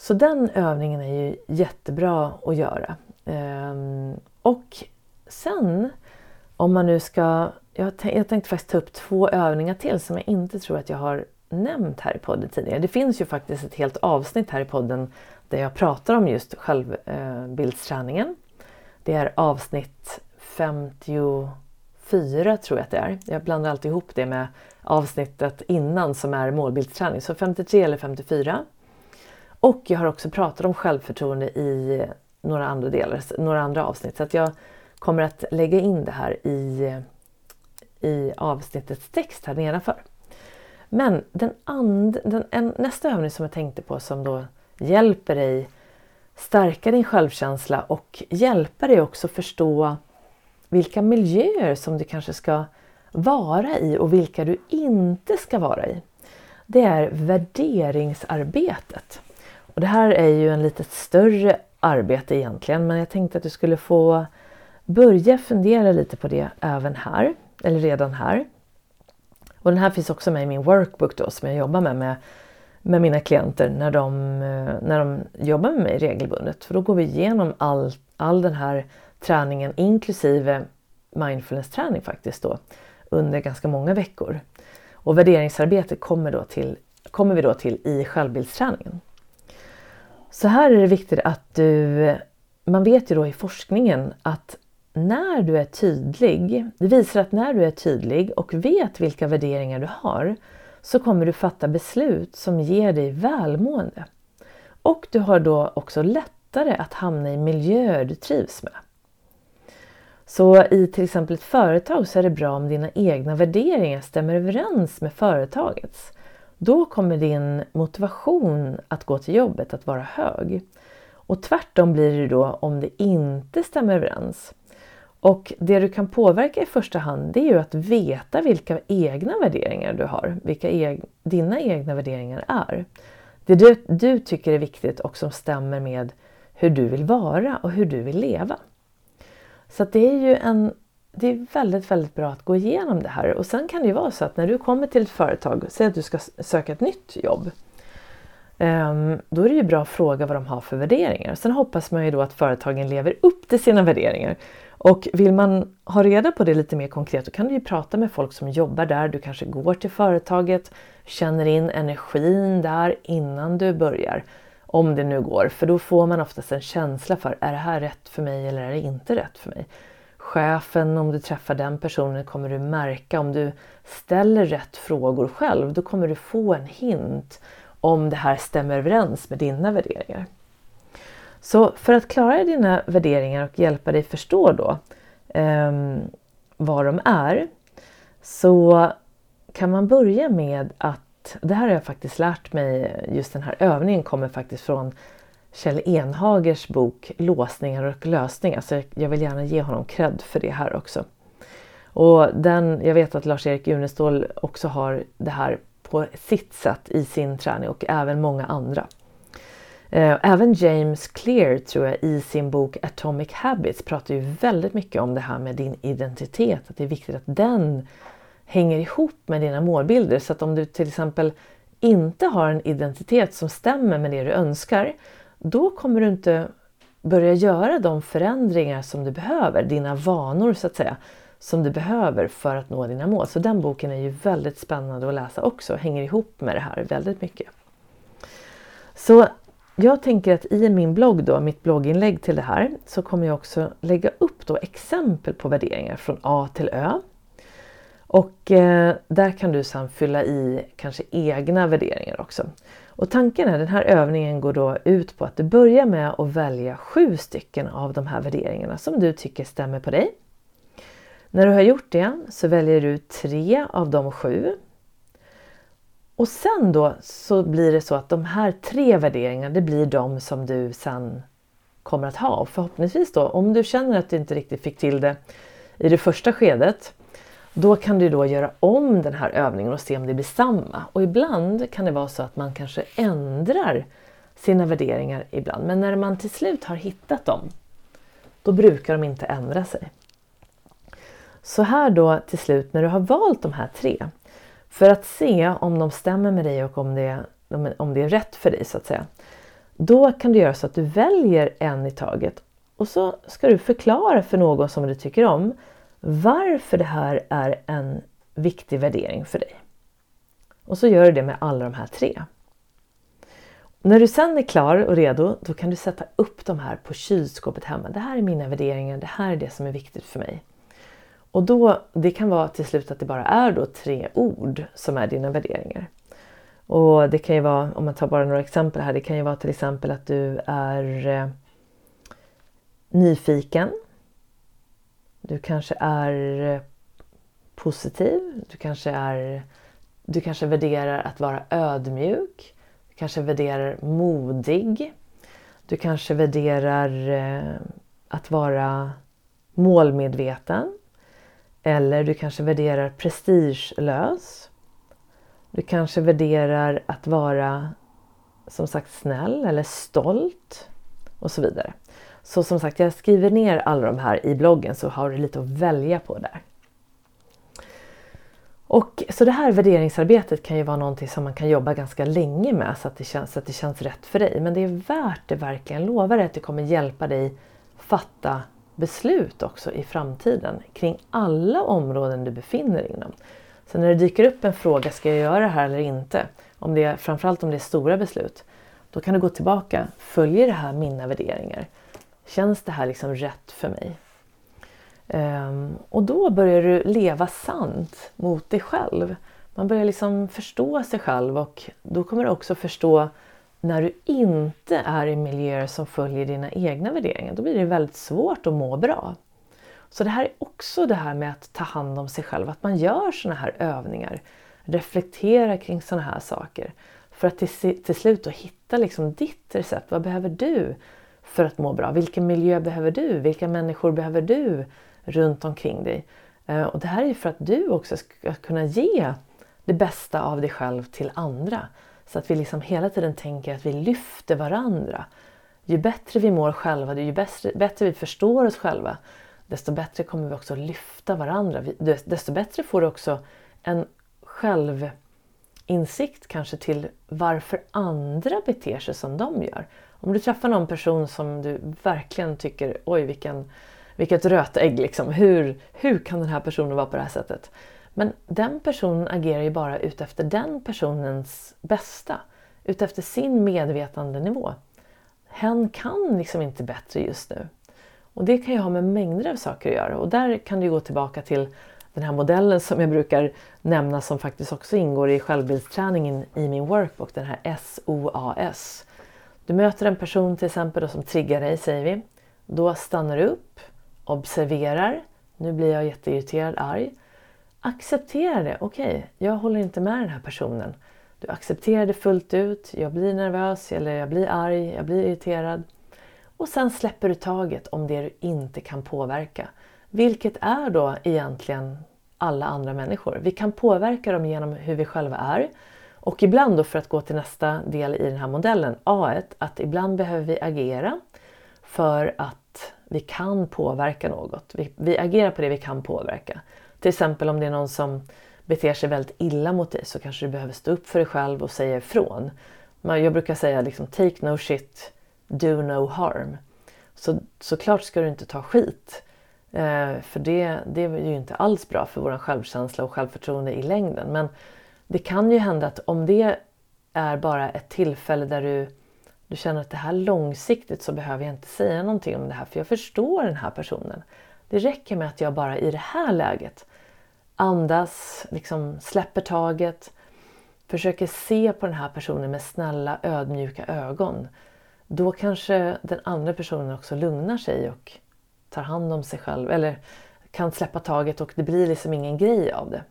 Så den övningen är ju jättebra att göra. Ehm, och sen om man nu ska... Jag, jag tänkte faktiskt ta upp två övningar till som jag inte tror att jag har nämnt här i podden tidigare. Det finns ju faktiskt ett helt avsnitt här i podden där jag pratar om just självbildsträningen. Eh, det är avsnitt 54 tror jag att det är. Jag blandar alltid ihop det med avsnittet innan som är målbildsträning. Så 53 eller 54. Och jag har också pratat om självförtroende i några andra delar, några andra avsnitt. Så att jag kommer att lägga in det här i, i avsnittets text här nedanför. Men den and, den, en, nästa övning som jag tänkte på som då hjälper dig stärka din självkänsla och hjälpa dig också förstå vilka miljöer som du kanske ska vara i och vilka du inte ska vara i. Det är värderingsarbetet. Och det här är ju en lite större arbete egentligen men jag tänkte att du skulle få börja fundera lite på det även här, eller redan här. Och den här finns också med i min workbook då som jag jobbar med, med med mina klienter när de, eh, när de jobbar med mig regelbundet. För då går vi igenom all, all den här träningen inklusive mindfulness-träning faktiskt då under ganska många veckor. Och värderingsarbete kommer, då till, kommer vi då till i självbildsträningen. Så här är det viktigt att du, man vet ju då i forskningen att när du är tydlig, det visar att när du är tydlig och vet vilka värderingar du har så kommer du fatta beslut som ger dig välmående. Och du har då också lättare att hamna i miljöer du trivs med. Så i till exempel ett företag så är det bra om dina egna värderingar stämmer överens med företagets. Då kommer din motivation att gå till jobbet att vara hög. Och tvärtom blir det då om det inte stämmer överens. Och det du kan påverka i första hand det är ju att veta vilka egna värderingar du har, vilka eg dina egna värderingar är. Det du, du tycker är viktigt och som stämmer med hur du vill vara och hur du vill leva. Så det är ju en, det är väldigt, väldigt bra att gå igenom det här. Och sen kan det ju vara så att när du kommer till ett företag, säg att du ska söka ett nytt jobb. Ehm, då är det ju bra att fråga vad de har för värderingar. Sen hoppas man ju då att företagen lever upp till sina värderingar. Och vill man ha reda på det lite mer konkret då kan du ju prata med folk som jobbar där. Du kanske går till företaget, känner in energin där innan du börjar. Om det nu går, för då får man oftast en känsla för är det här rätt för mig eller är det inte rätt för mig? Chefen, om du träffar den personen kommer du märka om du ställer rätt frågor själv, då kommer du få en hint om det här stämmer överens med dina värderingar. Så för att klara dina värderingar och hjälpa dig förstå då eh, vad de är så kan man börja med att, det här har jag faktiskt lärt mig, just den här övningen kommer faktiskt från Kjell Enhagers bok Låsningar och lösningar, så jag vill gärna ge honom cred för det här också. Och den, jag vet att Lars-Erik Unestål också har det här på sitt sätt i sin träning och även många andra. Eh, även James Clear tror jag i sin bok Atomic Habits pratar ju väldigt mycket om det här med din identitet. Att det är viktigt att den hänger ihop med dina målbilder. Så att om du till exempel inte har en identitet som stämmer med det du önskar, då kommer du inte börja göra de förändringar som du behöver, dina vanor så att säga, som du behöver för att nå dina mål. Så den boken är ju väldigt spännande att läsa också, hänger ihop med det här väldigt mycket. Så jag tänker att i min blogg då, mitt blogginlägg till det här, så kommer jag också lägga upp då exempel på värderingar från A till Ö. Och eh, där kan du sedan fylla i kanske egna värderingar också. Och tanken är, den här övningen går då ut på att du börjar med att välja sju stycken av de här värderingarna som du tycker stämmer på dig. När du har gjort det så väljer du tre av de sju och sen då så blir det så att de här tre värderingarna det blir de som du sen kommer att ha. Och förhoppningsvis då om du känner att du inte riktigt fick till det i det första skedet då kan du då göra om den här övningen och se om det blir samma. Och ibland kan det vara så att man kanske ändrar sina värderingar ibland. Men när man till slut har hittat dem då brukar de inte ändra sig. Så här då till slut när du har valt de här tre för att se om de stämmer med dig och om det, om det är rätt för dig så att säga. Då kan du göra så att du väljer en i taget och så ska du förklara för någon som du tycker om varför det här är en viktig värdering för dig. Och så gör du det med alla de här tre. När du sen är klar och redo, då kan du sätta upp de här på kylskåpet hemma. Det här är mina värderingar, det här är det som är viktigt för mig. Och då, det kan vara till slut att det bara är då tre ord som är dina värderingar. Och det kan ju vara, om man tar bara några exempel här, det kan ju vara till exempel att du är eh, nyfiken. Du kanske är eh, positiv. Du kanske, är, du kanske värderar att vara ödmjuk. Du kanske värderar modig. Du kanske värderar eh, att vara målmedveten. Eller du kanske värderar prestigelös. Du kanske värderar att vara som sagt snäll eller stolt och så vidare. Så som sagt, jag skriver ner alla de här i bloggen så har du lite att välja på där. Och, så det här värderingsarbetet kan ju vara någonting som man kan jobba ganska länge med så att det känns, så att det känns rätt för dig. Men det är värt det verkligen. Lovar dig att det kommer hjälpa dig fatta beslut också i framtiden kring alla områden du befinner dig inom. Så när det dyker upp en fråga, ska jag göra det här eller inte? Om det är, framförallt om det är stora beslut. Då kan du gå tillbaka. Följer det här mina värderingar? Känns det här liksom rätt för mig? Um, och då börjar du leva sant mot dig själv. Man börjar liksom förstå sig själv och då kommer du också förstå när du inte är i miljöer som följer dina egna värderingar. Då blir det väldigt svårt att må bra. Så det här är också det här med att ta hand om sig själv, att man gör sådana här övningar. Reflektera kring sådana här saker. För att till, till slut då hitta liksom ditt recept. Vad behöver du för att må bra? Vilken miljö behöver du? Vilka människor behöver du runt omkring dig? Eh, och det här är för att du också ska kunna ge det bästa av dig själv till andra. Så att vi liksom hela tiden tänker att vi lyfter varandra. Ju bättre vi mår själva, ju bättre, bättre vi förstår oss själva, desto bättre kommer vi också lyfta varandra. Desto bättre får du också en självinsikt kanske till varför andra beter sig som de gör. Om du träffar någon person som du verkligen tycker, oj vilken, vilket rötägg liksom. Hur, hur kan den här personen vara på det här sättet? Men den personen agerar ju bara utefter den personens bästa. Utefter sin medvetandenivå. Hen kan liksom inte bättre just nu. Och det kan ju ha med mängder av saker att göra och där kan du gå tillbaka till den här modellen som jag brukar nämna som faktiskt också ingår i självbildsträningen i min workbook, den här SOAS. Du möter en person till exempel som triggar dig, säger vi. Då stannar du upp, observerar. Nu blir jag jätteirriterad, arg. Acceptera det. Okej, okay, jag håller inte med den här personen. Du accepterar det fullt ut. Jag blir nervös, eller jag blir arg, jag blir irriterad. Och sen släpper du taget om det du inte kan påverka. Vilket är då egentligen alla andra människor. Vi kan påverka dem genom hur vi själva är. Och ibland då för att gå till nästa del i den här modellen, A1, att ibland behöver vi agera för att vi kan påverka något. Vi, vi agerar på det vi kan påverka. Till exempel om det är någon som beter sig väldigt illa mot dig så kanske du behöver stå upp för dig själv och säga ifrån. Jag brukar säga liksom take no shit, do no harm. Så såklart ska du inte ta skit. Eh, för det, det är ju inte alls bra för vår självkänsla och självförtroende i längden. Men det kan ju hända att om det är bara ett tillfälle där du, du känner att det här långsiktigt så behöver jag inte säga någonting om det här för jag förstår den här personen. Det räcker med att jag bara i det här läget andas, liksom släpper taget, försöker se på den här personen med snälla ödmjuka ögon. Då kanske den andra personen också lugnar sig och tar hand om sig själv eller kan släppa taget och det blir liksom ingen grej av det.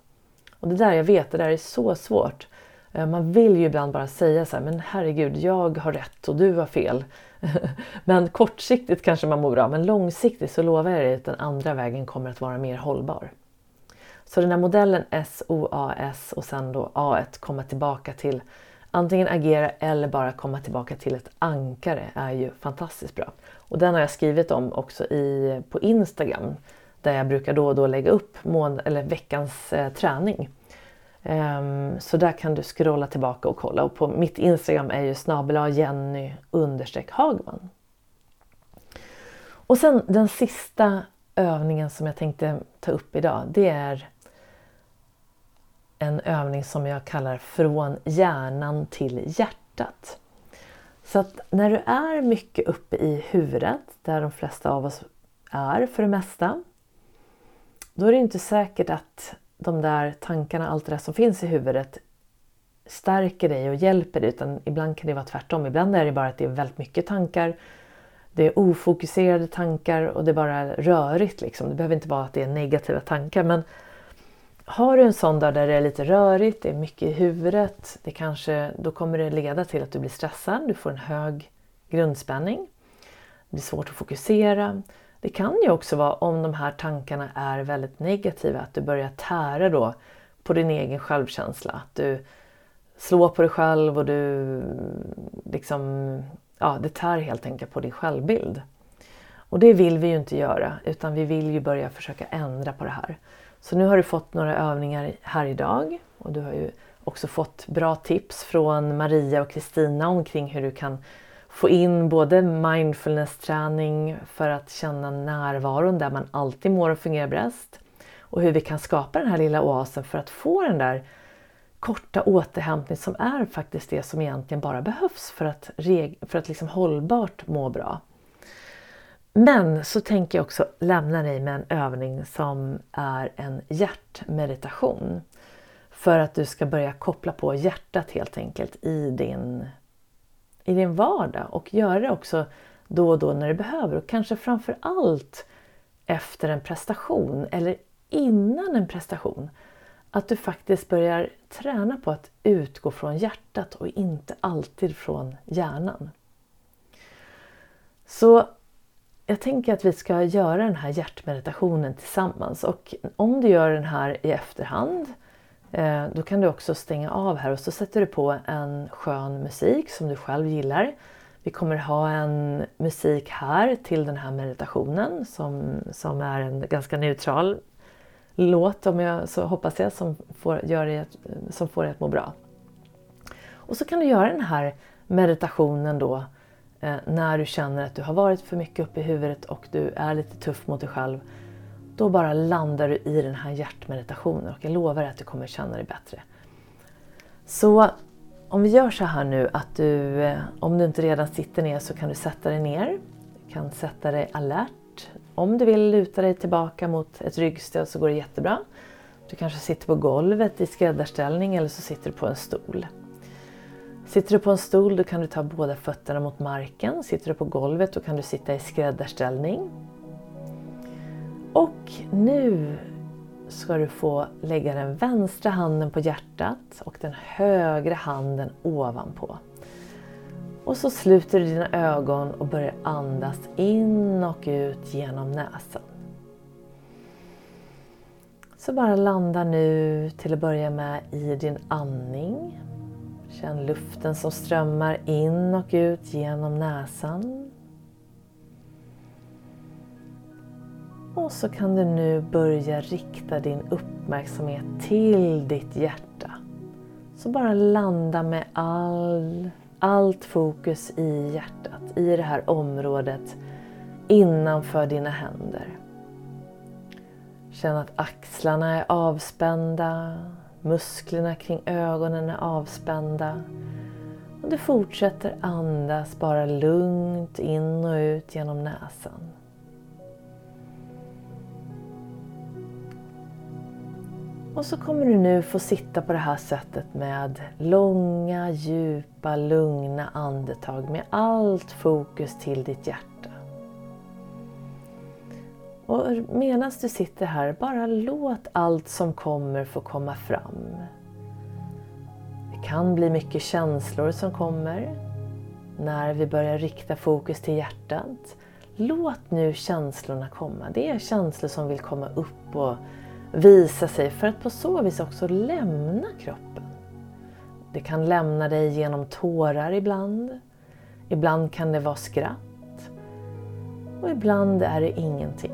Och det där, jag vet, det där är så svårt. Eh, man vill ju ibland bara säga så här, men herregud, jag har rätt och du har fel. men kortsiktigt kanske man mår bra, men långsiktigt så lovar jag dig att den andra vägen kommer att vara mer hållbar. Så den här modellen SOAS och sen då A1, komma tillbaka till antingen agera eller bara komma tillbaka till ett ankare är ju fantastiskt bra. Och den har jag skrivit om också i, på Instagram där jag brukar då och då lägga upp mån, eller veckans eh, träning. Um, så där kan du scrolla tillbaka och kolla och på mitt Instagram är ju snabel Jenny Hagman. Och sen den sista övningen som jag tänkte ta upp idag det är en övning som jag kallar från hjärnan till hjärtat. Så att när du är mycket uppe i huvudet, där de flesta av oss är för det mesta, då är det inte säkert att de där tankarna, allt det där som finns i huvudet stärker dig och hjälper dig utan ibland kan det vara tvärtom. Ibland är det bara att det är väldigt mycket tankar. Det är ofokuserade tankar och det är bara rörigt. Liksom. Det behöver inte vara att det är negativa tankar men har du en sån dag där det är lite rörigt, det är mycket i huvudet, det kanske, då kommer det leda till att du blir stressad, du får en hög grundspänning. Det blir svårt att fokusera. Det kan ju också vara om de här tankarna är väldigt negativa, att du börjar tära då på din egen självkänsla. Att du slår på dig själv och du liksom, ja det tär helt enkelt på din självbild. Och det vill vi ju inte göra utan vi vill ju börja försöka ändra på det här. Så nu har du fått några övningar här idag och du har ju också fått bra tips från Maria och Kristina omkring hur du kan få in både mindfulness-träning för att känna närvaron där man alltid mår och fungerar bäst och hur vi kan skapa den här lilla oasen för att få den där korta återhämtning som är faktiskt det som egentligen bara behövs för att, för att liksom hållbart må bra. Men så tänker jag också lämna dig med en övning som är en hjärtmeditation. För att du ska börja koppla på hjärtat helt enkelt i din, i din vardag och göra det också då och då när du behöver och kanske framför allt efter en prestation eller innan en prestation. Att du faktiskt börjar träna på att utgå från hjärtat och inte alltid från hjärnan. Så jag tänker att vi ska göra den här hjärtmeditationen tillsammans och om du gör den här i efterhand Eh, då kan du också stänga av här och så sätter du på en skön musik som du själv gillar. Vi kommer ha en musik här till den här meditationen som, som är en ganska neutral låt, om jag, så hoppas jag, som får, gör det, som får dig att må bra. Och så kan du göra den här meditationen då eh, när du känner att du har varit för mycket uppe i huvudet och du är lite tuff mot dig själv. Då bara landar du i den här hjärtmeditationen och jag lovar att du kommer känna dig bättre. Så om vi gör så här nu att du, eh, om du inte redan sitter ner så kan du sätta dig ner. Du kan sätta dig alert om du vill luta dig tillbaka mot ett ryggstöd så går det jättebra. Du kanske sitter på golvet i skräddarställning eller så sitter du på en stol. Sitter du på en stol då kan du ta båda fötterna mot marken. Sitter du på golvet då kan du sitta i skräddarställning. Och nu ska du få lägga den vänstra handen på hjärtat och den högra handen ovanpå. Och så sluter du dina ögon och börjar andas in och ut genom näsan. Så bara landa nu till att börja med i din andning. Känn luften som strömmar in och ut genom näsan. Och så kan du nu börja rikta din uppmärksamhet till ditt hjärta. Så bara landa med all allt fokus i hjärtat, i det här området innanför dina händer. Känn att axlarna är avspända, musklerna kring ögonen är avspända. Och du fortsätter andas bara lugnt in och ut genom näsan. Och så kommer du nu få sitta på det här sättet med långa, djupa, lugna andetag med allt fokus till ditt hjärta. Och medan du sitter här, bara låt allt som kommer få komma fram. Det kan bli mycket känslor som kommer när vi börjar rikta fokus till hjärtat. Låt nu känslorna komma. Det är känslor som vill komma upp och visa sig för att på så vis också lämna kroppen. Det kan lämna dig genom tårar ibland. Ibland kan det vara skratt. Och ibland är det ingenting.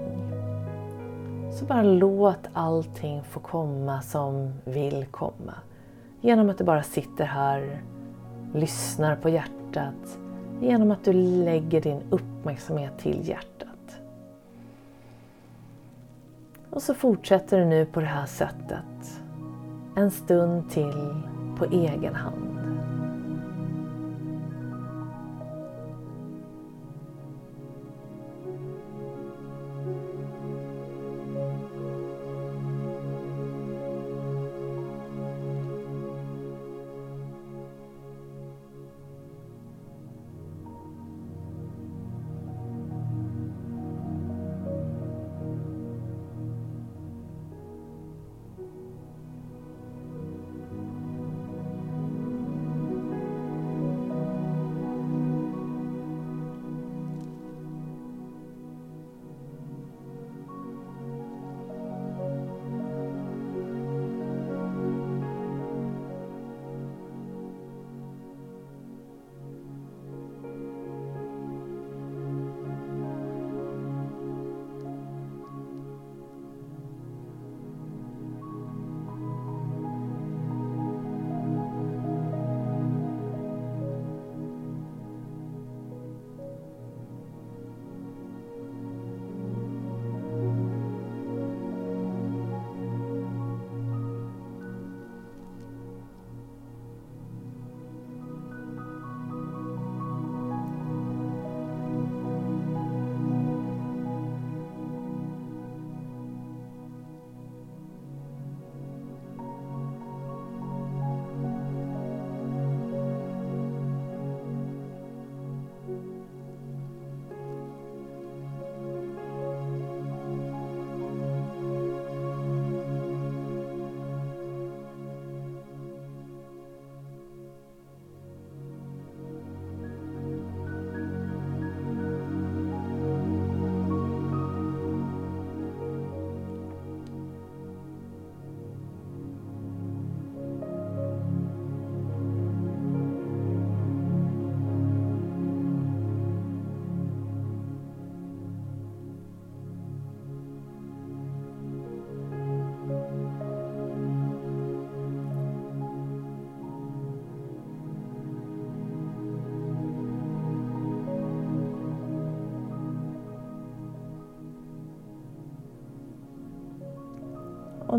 Så bara låt allting få komma som vill komma. Genom att du bara sitter här, lyssnar på hjärtat. Genom att du lägger din uppmärksamhet till hjärtat. Och så fortsätter du nu på det här sättet en stund till på egen hand.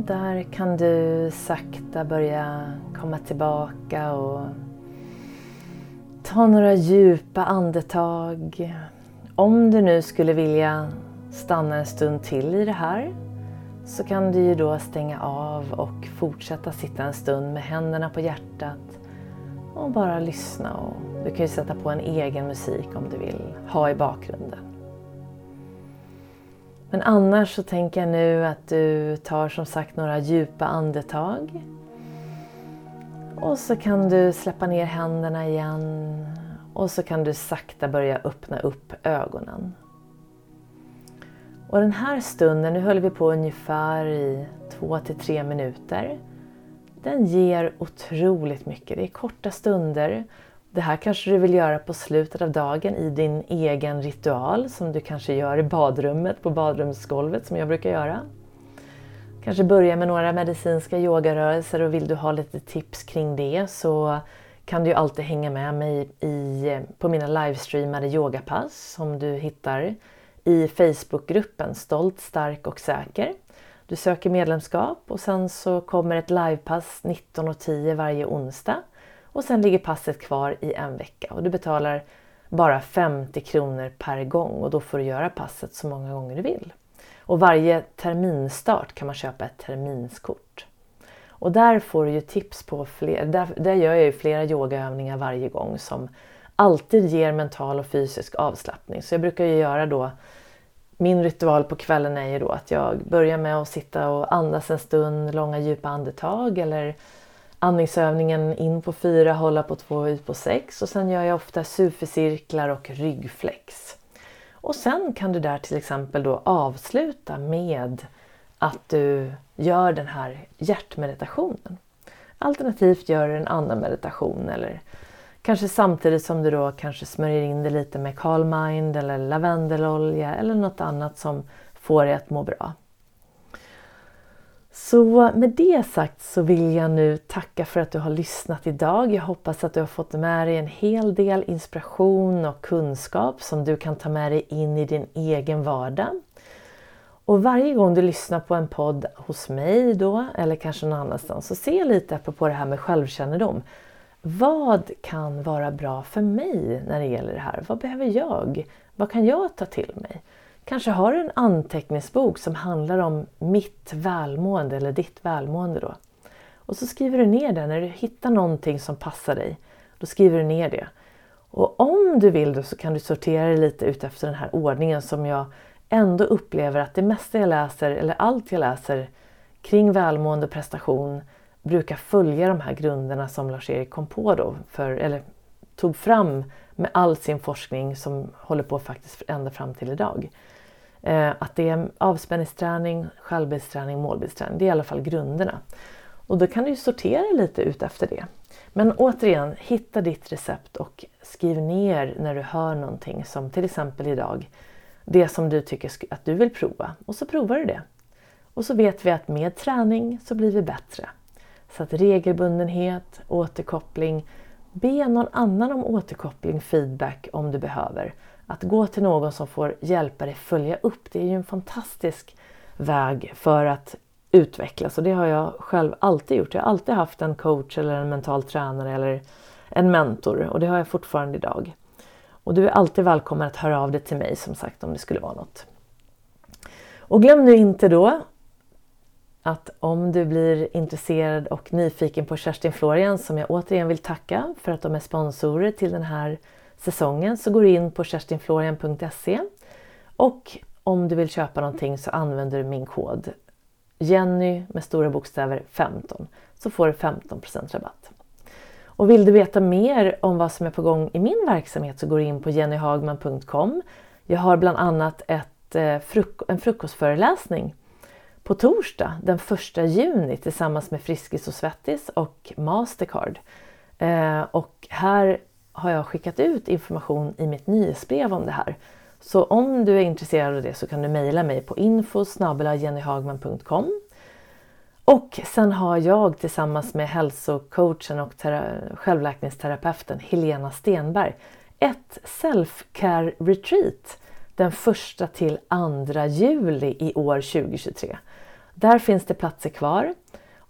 Där kan du sakta börja komma tillbaka och ta några djupa andetag. Om du nu skulle vilja stanna en stund till i det här så kan du ju då stänga av och fortsätta sitta en stund med händerna på hjärtat och bara lyssna. Och du kan ju sätta på en egen musik om du vill ha i bakgrunden. Men annars så tänker jag nu att du tar som sagt några djupa andetag. Och så kan du släppa ner händerna igen och så kan du sakta börja öppna upp ögonen. Och den här stunden, nu höll vi på ungefär i två till tre minuter. Den ger otroligt mycket. Det är korta stunder. Det här kanske du vill göra på slutet av dagen i din egen ritual som du kanske gör i badrummet, på badrumsgolvet som jag brukar göra. Kanske börja med några medicinska yogarörelser och vill du ha lite tips kring det så kan du ju alltid hänga med mig i, på mina livestreamade yogapass som du hittar i Facebookgruppen Stolt, stark och säker. Du söker medlemskap och sen så kommer ett livepass 19.10 varje onsdag och sen ligger passet kvar i en vecka och du betalar bara 50 kronor per gång och då får du göra passet så många gånger du vill. Och varje terminstart kan man köpa ett terminskort. Och där får du ju tips på fler, där, där gör jag ju flera yogaövningar varje gång som alltid ger mental och fysisk avslappning. Så jag brukar ju göra då min ritual på kvällen är ju då att jag börjar med att sitta och andas en stund, långa djupa andetag eller andningsövningen in på fyra, hålla på två ut på sex och sen gör jag ofta sufecirklar och ryggflex. Och sen kan du där till exempel då avsluta med att du gör den här hjärtmeditationen. Alternativt gör du en annan meditation eller kanske samtidigt som du då kanske smörjer in det lite med Calm Mind eller lavendelolja eller något annat som får dig att må bra. Så med det sagt så vill jag nu tacka för att du har lyssnat idag. Jag hoppas att du har fått med dig en hel del inspiration och kunskap som du kan ta med dig in i din egen vardag. Och varje gång du lyssnar på en podd hos mig då, eller kanske någon annanstans, så se lite på det här med självkännedom. Vad kan vara bra för mig när det gäller det här? Vad behöver jag? Vad kan jag ta till mig? Kanske har du en anteckningsbok som handlar om mitt välmående eller ditt välmående då. Och så skriver du ner det när du hittar någonting som passar dig. Då skriver du ner det. Och om du vill då så kan du sortera det lite utefter den här ordningen som jag ändå upplever att det mesta jag läser, eller allt jag läser kring välmående och prestation brukar följa de här grunderna som Lars-Erik kom på då, för, eller tog fram med all sin forskning som håller på faktiskt ända fram till idag. Eh, att det är avspänningsträning, självbildsträning, målbildsträning. Det är i alla fall grunderna. Och då kan du sortera lite ut efter det. Men återigen, hitta ditt recept och skriv ner när du hör någonting som till exempel idag, det som du tycker att du vill prova. Och så provar du det. Och så vet vi att med träning så blir vi bättre. Så att regelbundenhet, återkoppling, be någon annan om återkoppling, feedback om du behöver. Att gå till någon som får hjälpa dig följa upp, det är ju en fantastisk väg för att utvecklas och det har jag själv alltid gjort. Jag har alltid haft en coach eller en mental tränare eller en mentor och det har jag fortfarande idag. Och du är alltid välkommen att höra av dig till mig som sagt om det skulle vara något. Och glöm nu inte då att om du blir intresserad och nyfiken på Kerstin Florian som jag återigen vill tacka för att de är sponsorer till den här säsongen så går du in på kerstinflorian.se och om du vill köpa någonting så använder du min kod Jenny med stora bokstäver 15 så får du 15 rabatt. Och vill du veta mer om vad som är på gång i min verksamhet så går du in på jennyhagman.com. Jag har bland annat ett, eh, en frukostföreläsning på torsdag den 1 juni tillsammans med Friskis och Svettis och Mastercard. Eh, och här har jag skickat ut information i mitt nyhetsbrev om det här. Så om du är intresserad av det så kan du mejla mig på info jennyhagman.com och sen har jag tillsammans med hälsocoachen och självläkningsterapeuten Helena Stenberg ett self-care retreat den 1 till 2 juli i år 2023 Där finns det platser kvar.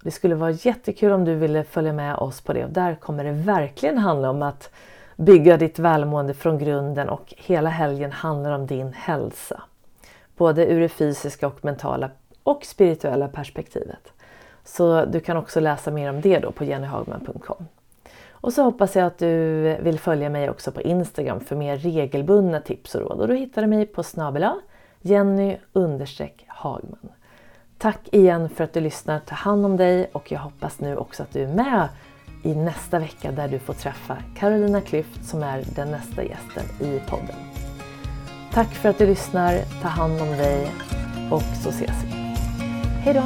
Det skulle vara jättekul om du ville följa med oss på det och där kommer det verkligen handla om att bygga ditt välmående från grunden och hela helgen handlar om din hälsa. Både ur det fysiska och mentala och spirituella perspektivet. Så du kan också läsa mer om det då på jennyhagman.com. Och så hoppas jag att du vill följa mig också på Instagram för mer regelbundna tips och råd. Och då hittar du mig på snabela Jenny Hagman. Tack igen för att du lyssnar. Ta hand om dig och jag hoppas nu också att du är med i nästa vecka där du får träffa Carolina Klyft som är den nästa gästen i podden. Tack för att du lyssnar. Ta hand om dig och så ses vi. Hej då!